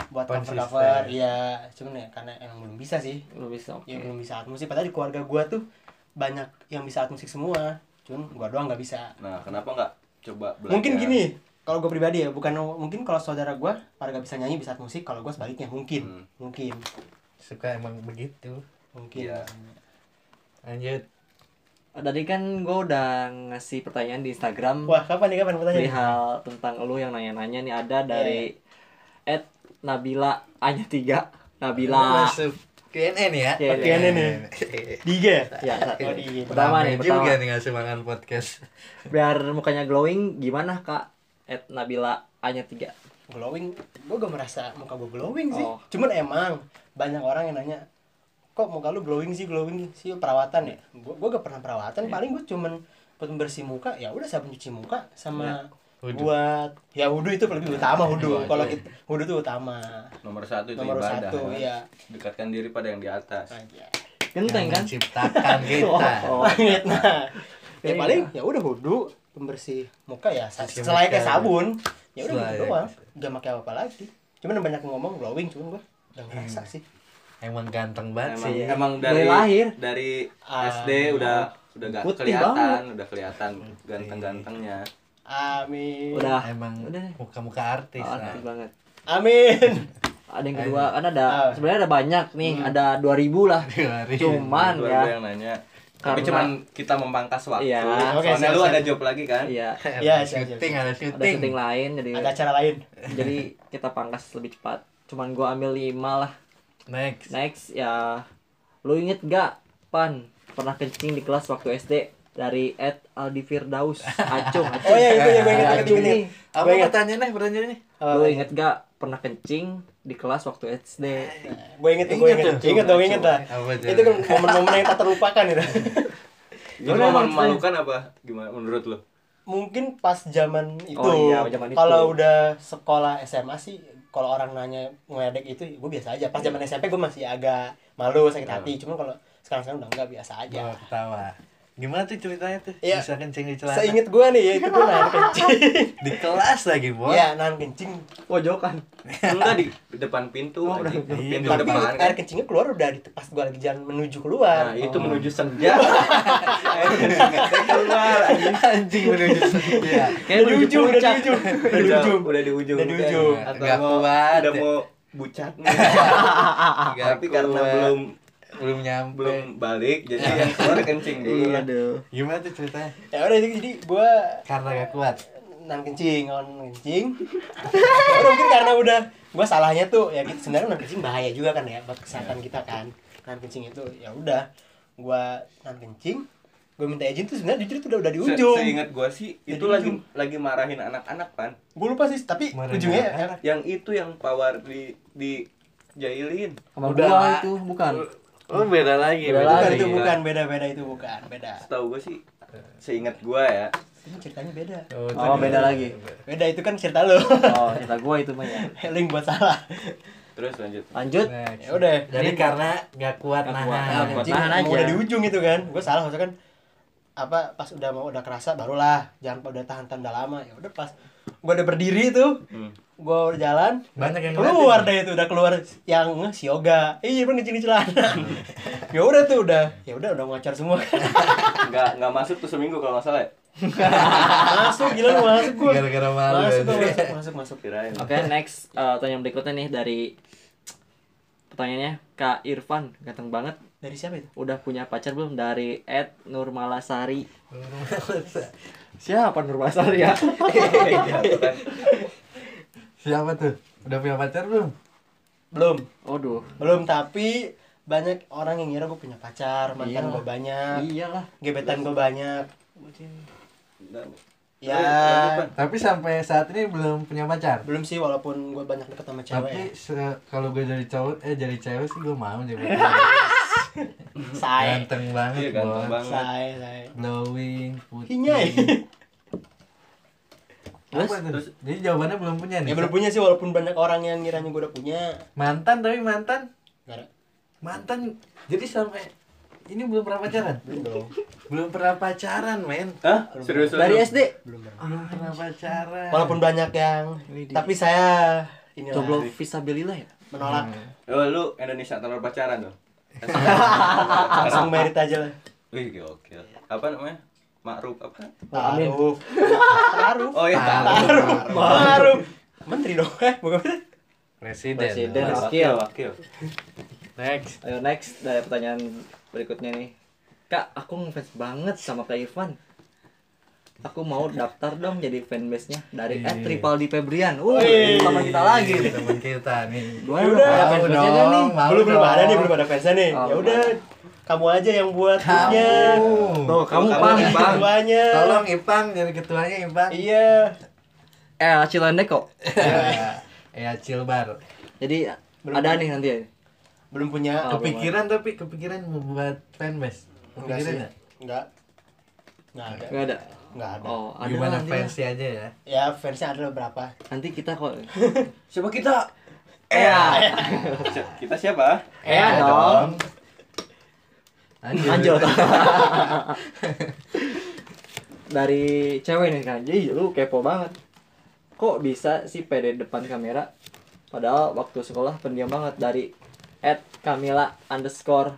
buat cover Konsisten. cover ya cuman ya karena emang belum bisa sih Lu bisa. Oke. ya belum bisa alat musik padahal di keluarga gua tuh banyak yang bisa alat musik semua cuman gua doang nggak bisa. Nah kenapa nggak coba belajar? Mungkin gini kalau gue pribadi ya bukan mungkin kalau saudara gua pada gak bisa nyanyi bisa musik kalau gua sebaliknya mungkin Hmm. mungkin. Suka emang begitu. Mungkin. Iya. Lanjut. Tadi kan gue udah ngasih pertanyaan di Instagram. Wah kapan nih kapan pertanyaan perihal tentang lu yang nanya-nanya nih ada dari Ed Nabila Anya 3 Nabila. Masuk Nih ya. Iya, Oke. Ini nih. Di IG ya? Ya Oh, di IG. pertama nih pertama. juga nih ngasih makan podcast. Biar mukanya glowing gimana kak? Ed Nabila Anya 3 glowing? Gue gak merasa muka gue glowing sih. Oh. cuman emang banyak orang yang nanya kok muka lu glowing sih glowing sih perawatan ya? Gue gak pernah perawatan. Paling gue cuman buat membersih muka ya udah sabun cuci muka sama Wudhu. buat ya wudhu itu lebih utama wudhu Wudhu kalau aja. kita wudhu itu utama. Nomor satu itu nomor ibadah. satu kan? iya. Dekatkan diri pada yang di atas. Genteng kan? menciptakan kita. Oh, Langit, nah ya Iya. paling ya udah wudhu pembersih muka ya selain kayak sabun ya udah gitu doang. Gak pakai apa apa lagi. Cuman banyak ngomong glowing cuman gue gak ngerasa sih. Emang ganteng banget emang sih. emang Dari dari lahir. dari Ah. SD udah udah gak kelihatan banget. udah kelihatan ganteng-gantengnya amin. Udah. Emang udah muka-muka artis Oh, lah artis banget. Amin. Ada yang kedua kan ada Ah. sebenarnya ada banyak nih ada 2000 lah. Hari. cuman Itu ya ada yang nanya. Tapi Karena- cuman kita memangkas waktu. Iya. Oke, soalnya siap, lu siap. ada job lagi kan? Iya. Iya, Ada syuting ada ada syuting. syuting lain jadi ada acara lain. jadi kita pangkas lebih cepat. Cuman gua ambil 5 lah. Next. Next ya. Lu inget gak pan? Pernah kencing di kelas waktu SD dari Ed Aldi Firdaus. Acung Acung. Oh, iya, itu ya, gua inget, Acung nih apa pertanyaannya pertanyaannya? Lu inget gak pernah kencing di kelas waktu SD gue inget tuh gue inget tuh. inget dong inget lah itu kan momen-momen yang tak terlupakan itu. Itu momen memalukan apa? Gimana menurut lu? Mungkin pas zaman itu Oh iya, zaman itu. kalau udah sekolah SMA sih kalau orang nanya ngeledek itu gue biasa aja. Pas zaman SMP gue masih agak malu sakit hati. Cuman kalau sekarang sekarang udah enggak biasa aja. Ketawa gimana tuh ceritanya tuh? Iya. bisa kencing di celana? seinget gue nih ya itu gue nahan kencing. Di kelas lagi bos. Iya nahan kencing. Pojokan. Enggak di depan pintu Oh, aja. udah. pintu Iya, tapi depan air kan kencingnya keluar udah di pas gue lagi jalan menuju keluar. Nah itu menuju senja. Air kencingnya keluar anjing. menuju ya kayak ujung udah di ujung. Udah di udah, ujung. udah di ujung. Udah di ujung. atau Nggak mau, kuat. udah ya. mau bucat tapi karena belum belum nyampe. Belum balik jadi yang keluar kencing dulu iya aduh gimana tuh ceritanya? Ya udah jadi jadi gue karena gak kuat? Nan kencing on kencing Ya udah mungkin karena udah gue salahnya tuh ya gitu. Sebenarnya nan kencing bahaya juga kan ya buat kesehatan kita kan. Nan kencing itu ya udah gue nan kencing gue minta izin tuh sebenarnya jujur itu udah udah di Se- ujung. seingat gua sih itu di lagi ujung. lagi marahin anak-anak kan gue lupa sih tapi Mana ujungnya anak-anak? ya, yang itu yang pawar di di jailin Udah, gua itu bukan oh beda lagi Beda bukan lagi. itu bukan beda beda itu bukan beda. Setahu gua sih seingat gua ya. Ini ceritanya beda. Oh beda lagi. Beda. Itu kan cerita lo oh cerita gua itu mah ya. Link buat salah. Terus lanjut. Lanjut. Ya udah. Jadi karena gak kuat Nggak nahan. kuat. Nah, Buat kencing nahan mau aja. udah di ujung itu kan. Gue salah maksudnya kan apa pas udah mau udah kerasa barulah jangan udah tahan tahan udah lama. Ya udah pas gue udah berdiri tuh. Hmm. gue udah jalan. Banyak yang keluar deh itu udah keluar yang si yoga. Iya bang ngecil celana. Ya udah tuh udah. Ya udah udah ngocor semua. Nggak nggak masuk tuh seminggu kalau nggak salah ya? Masuk gila lu masuk gue Gara-gara malu masuk gua, aja. masuk masuk masuk. Kirain. Oke, next eh, pertanyaan berikutnya nih dari pertanyaannya Kak Irfan, ganteng banget. dari siapa itu? Udah punya pacar belum? Dari Ed Nurmalasari. Siapa ya? Iya, tuh kan. Siapa tuh? Udah punya pacar belum? belum Waduh. belum tapi banyak orang yang ngira gue punya pacar mantan Iyalah. gue banyak Iyalah. gebetan gue banyak ya. Tapi sampai saat ini belum punya pacar. belum sih walaupun gue banyak deket sama cewek Tapi se- kalau gue jadi cowok eh jadi cewek sih gue mau jadi say ganteng banget Iya, ganteng bos. banget. say say glowing putih Hinyai. Terus? Tuh? jadi jawabannya belum punya nih ya belum punya sih walaupun banyak orang yang ngiranya gue udah punya mantan tapi mantan ada. mantan jadi sampai ini belum pernah pacaran belum dong belum pernah pacaran men Hah? Serius Dari? SD. belum pernah. belum pernah pacaran walaupun banyak yang tapi saya ini Coba visabilillah ya. menolak Oh, lu Indonesia telur pacaran tuh. langsung merit aja lah Wih, gokil. Apa namanya? Ma'ruf apa? Amin. Taruh. Taruh. Oh iya, Taruh. Taruh. Menteri dong. Eh, bukan menteri. presiden Presiden. dong. Wakil, wakil. next Ayo next dari pertanyaan berikutnya nih. Kak, aku ngefans banget sama Kak Irfan. Aku mau daftar dong jadi fanbase-nya dari Iya. Ed Triple di Febrian. Uh, sama kita lagi. nih. teman kita nih Ya dong? udah. Ada fansbase-nya dong, nih? mau belum belum dong. ada nih, belum ada fansnya nih. Oh, ya udah. Kamu aja yang buat grupnya. kamu Tuh, kamu Kamu pang. nih, Bang. Ketuanya. tolong Ipang jadi ketuanya Ipang Iya. Eh, Cilende kok. ya Cilbar Jadi Belum. ada nih nanti ya. Belum punya. Oh, kepikiran tapi kepikiran membuat fanbase Enggak kepikiran sih. nggak? Enggak. Enggak ada. Enggak ada. Enggak ada. Oh, ada gimana fansnya aja ya Ya fansnya ada beberapa. Nanti kita kok. Siapa kita? Ea. Si- Kita siapa? Ea dong. Lanjut. Dari cewek nih kan. Jadi lu kepo banget. Kok bisa sih pede depan kamera? Padahal waktu sekolah pendiam banget dari at Kamila underscore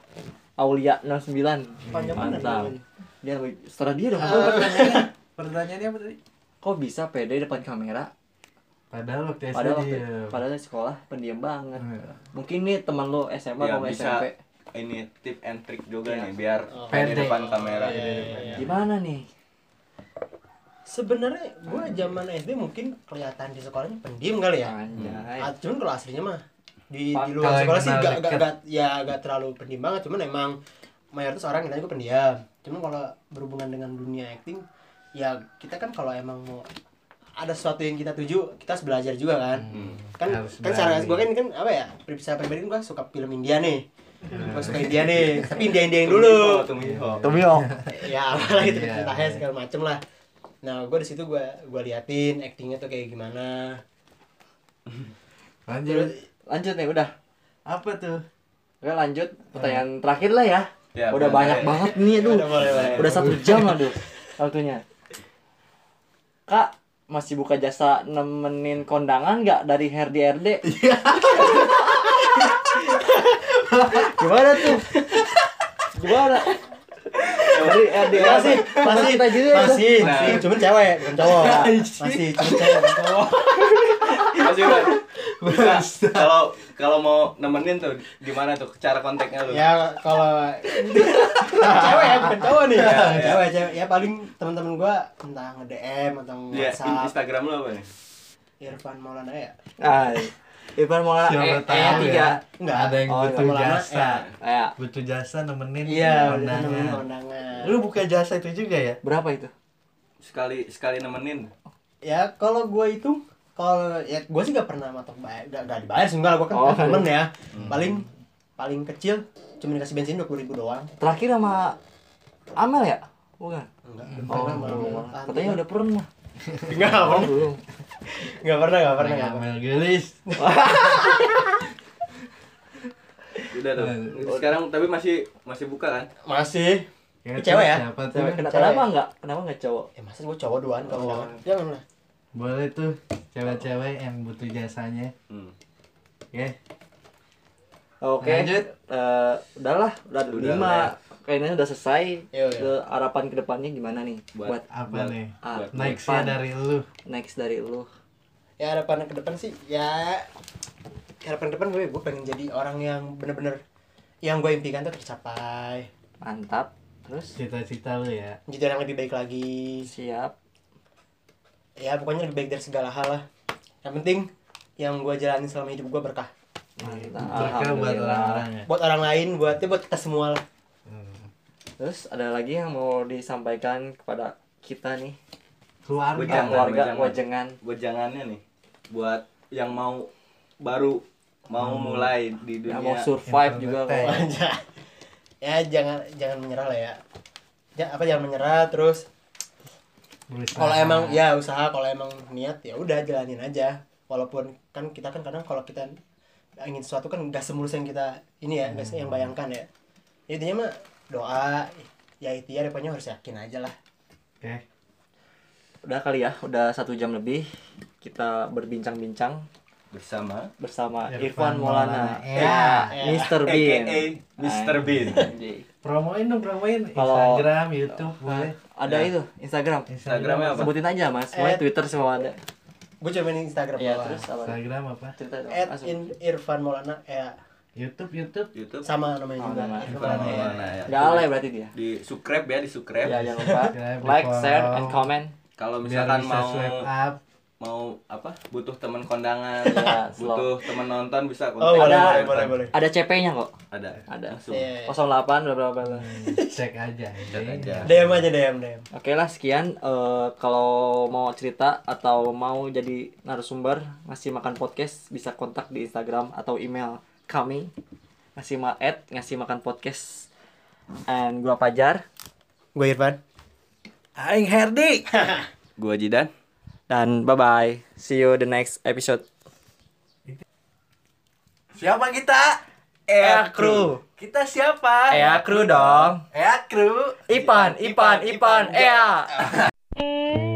Aulia 09 Panjang Mantap. Dia setelah dia dong Apa pertanyaannya pertanyaannya apa tadi Kok bisa pede depan kamera? padahal waktu SD Padahal waktu, padahal di sekolah pendiam banget Iya. Mungkin nih teman lu SMA Ya, atau bisa. SMP Ini tip and trick juga Iya. nih biar Oh. pede depan kamera. Iya, iya, iya. Gimana nih? Sebenarnya gue zaman SD mungkin kelihatan di sekolahnya pendiam kali ya. Anjay Ah, cuman kalau aslinya mah di, Pak, di luar sekolah sih gak, gak, gak, ya gak terlalu pendiam banget. Cuman emang mayoritas orang yang gue pendiam. Cuman kalau berhubungan dengan dunia acting ya kita kan kalau emang mau ada sesuatu yang kita tuju kita harus belajar juga kan. Hmm. kan kan berani. gue kan kan apa ya bisa pribadi gue suka film India nih. Gue suka India nih. Tapi India India yang dulu. Tumiho. Tomio ya apalah gitu Iya. ceritanya segala macem lah. Nah gue di situ gue gue liatin actingnya tuh kayak gimana. Lanjut Lanjut nih udah apa tuh Oke lanjut pertanyaan terakhir lah ya. Ya, udah boleh. banyak banget nih aduh. Udah, boleh, boleh. Udah satu jam aduh waktunya. Kak masih buka jasa nemenin kondangan nggak dari Herdi RD? Gimana tuh? Gimana? Dari RD masih masih gitu ya. masih Nah. masih cuman cewek bukan cowok masih cuman cewek bukan cowok Masih? Nah, Kalau kalau mau nemenin tuh gimana tuh cara kontaknya lu? ya kalau cewek ya bukan cowok nih Ya, ya. cewek cewek ya paling teman-teman gua entah nge DM atau Iya, WhatsApp Instagram lu apa nih? Irfan Maulana ya Ah, Ivan mau siapa eh, tahu tiga. ya Enggak. ada yang Oh, butuh jasa Ya, butuh jasa nemenin iya kondangan. lu buka jasa itu juga ya berapa itu? Sekali sekali nemenin. ya kalau gua itu kalau ya gua sih gak pernah matok bayar gak, gak dibayar sih enggak lah gua kan Oh. temen ya paling paling kecil cuma dikasih bensin dua ribu doang Terakhir sama Amel ya? Bukan. enggak Oh, belum. malah. Katanya udah pernah. Enggak Oh, pernah belum. enggak pernah enggak pernah enggak pernah gelis Udah tuh. Sekarang tapi masih masih buka kan? masih Ya, Ini cewek ya? Siapa tuh? Cewek, kena- Cewek. kenapa enggak? Kenapa enggak cowok? Ya masa gue cowok doang kalau Oh. Jangan lah. Boleh tuh cewek-cewek yang butuh jasanya. Hmm. Ya. Oke. Lanjut. Eh, udahlah, udah, Udah lima. lah ya. Kayaknya udah selesai. Iya, iya. Ke harapan ke depannya gimana nih? Buat- Buat, Apa Buat- nih? ah, buat Nextnya depan. dari lu. next dari lu. Ya harapan ke depan sih ya harapan ke depan gue gue pengen jadi orang yang bener-bener yang gue impikan tuh tercapai. Mantap. Terus Cita-cita lu ya. Jadi orang lebih baik lagi. siap. Ya pokoknya lebih baik dari segala hal lah. Yang penting yang gue jalani selama hidup gue berkah. Mantap. Berkah buat orang-orang ya. Buat orang lain, buat ya buat kita semua lah. Hmm. Terus ada lagi yang mau disampaikan kepada kita nih, Keluarga. Jangan, keluarga jangan. Buat jangannya nih. Buat yang mau baru mau mulai di Yang dunia. mau survive juga kok. ya jangan jangan menyerah lah ya. Ya apa jangan menyerah terus kalau emang ya usaha kalau emang niat ya udah jalanin aja walaupun kan kita kan kadang kalau kita ingin sesuatu kan nggak semulus yang kita ini ya nggak yang bayangkan ya Ya, intinya mah doa ya itu ya depannya harus yakin aja lah Oke. Udah kali ya, udah satu jam lebih kita berbincang-bincang bersama bersama Irfan Irfan Maulana. Maulana. Ya. Ya. Mr. Bean. AKA Mr. Bean. Promoin dong, promoin Kalau- Instagram, YouTube, boleh. Ada Ya. itu Instagram. Instagramnya apa? Sebutin aja mas, semua Eh. Twitter semua ada. gue coba main Instagram Iya doang. terus apa? Instagram apa? Cerita dong. at in Irfan Maulana ya YouTube, YouTube. YouTube. sama namanya Oh, juga. Irfan Irfan ya. Ya. Nggak alay berarti dia. Di subscribe ya, di subscribe. Ya jangan lupa Subscribe, like, share, and comment. Kalau misalkan mau swipe up. mau apa? Butuh teman kondangan, Ya, slow. butuh teman nonton bisa oh boleh Ada- boleh boleh boleh Ada CP-nya kok. Ada. Ada. Langsung. Iya. 08 berapa berapa. Hmm, Cek aja. Cek aja. DM aja DM DM Oke lah sekian Eh, kalau mau cerita atau mau jadi narasumber ngasih makan podcast bisa kontak di Instagram atau email kami ngasih ma at ngasih makan podcast and gua Pajar gue Irfan Aing Herdi. Gua Jidan. dan bye bye see you the next episode Siapa kita? Ea Crew. Kita siapa? Ea Crew dong Ea Crew. Ipan Ipan Ipan Ea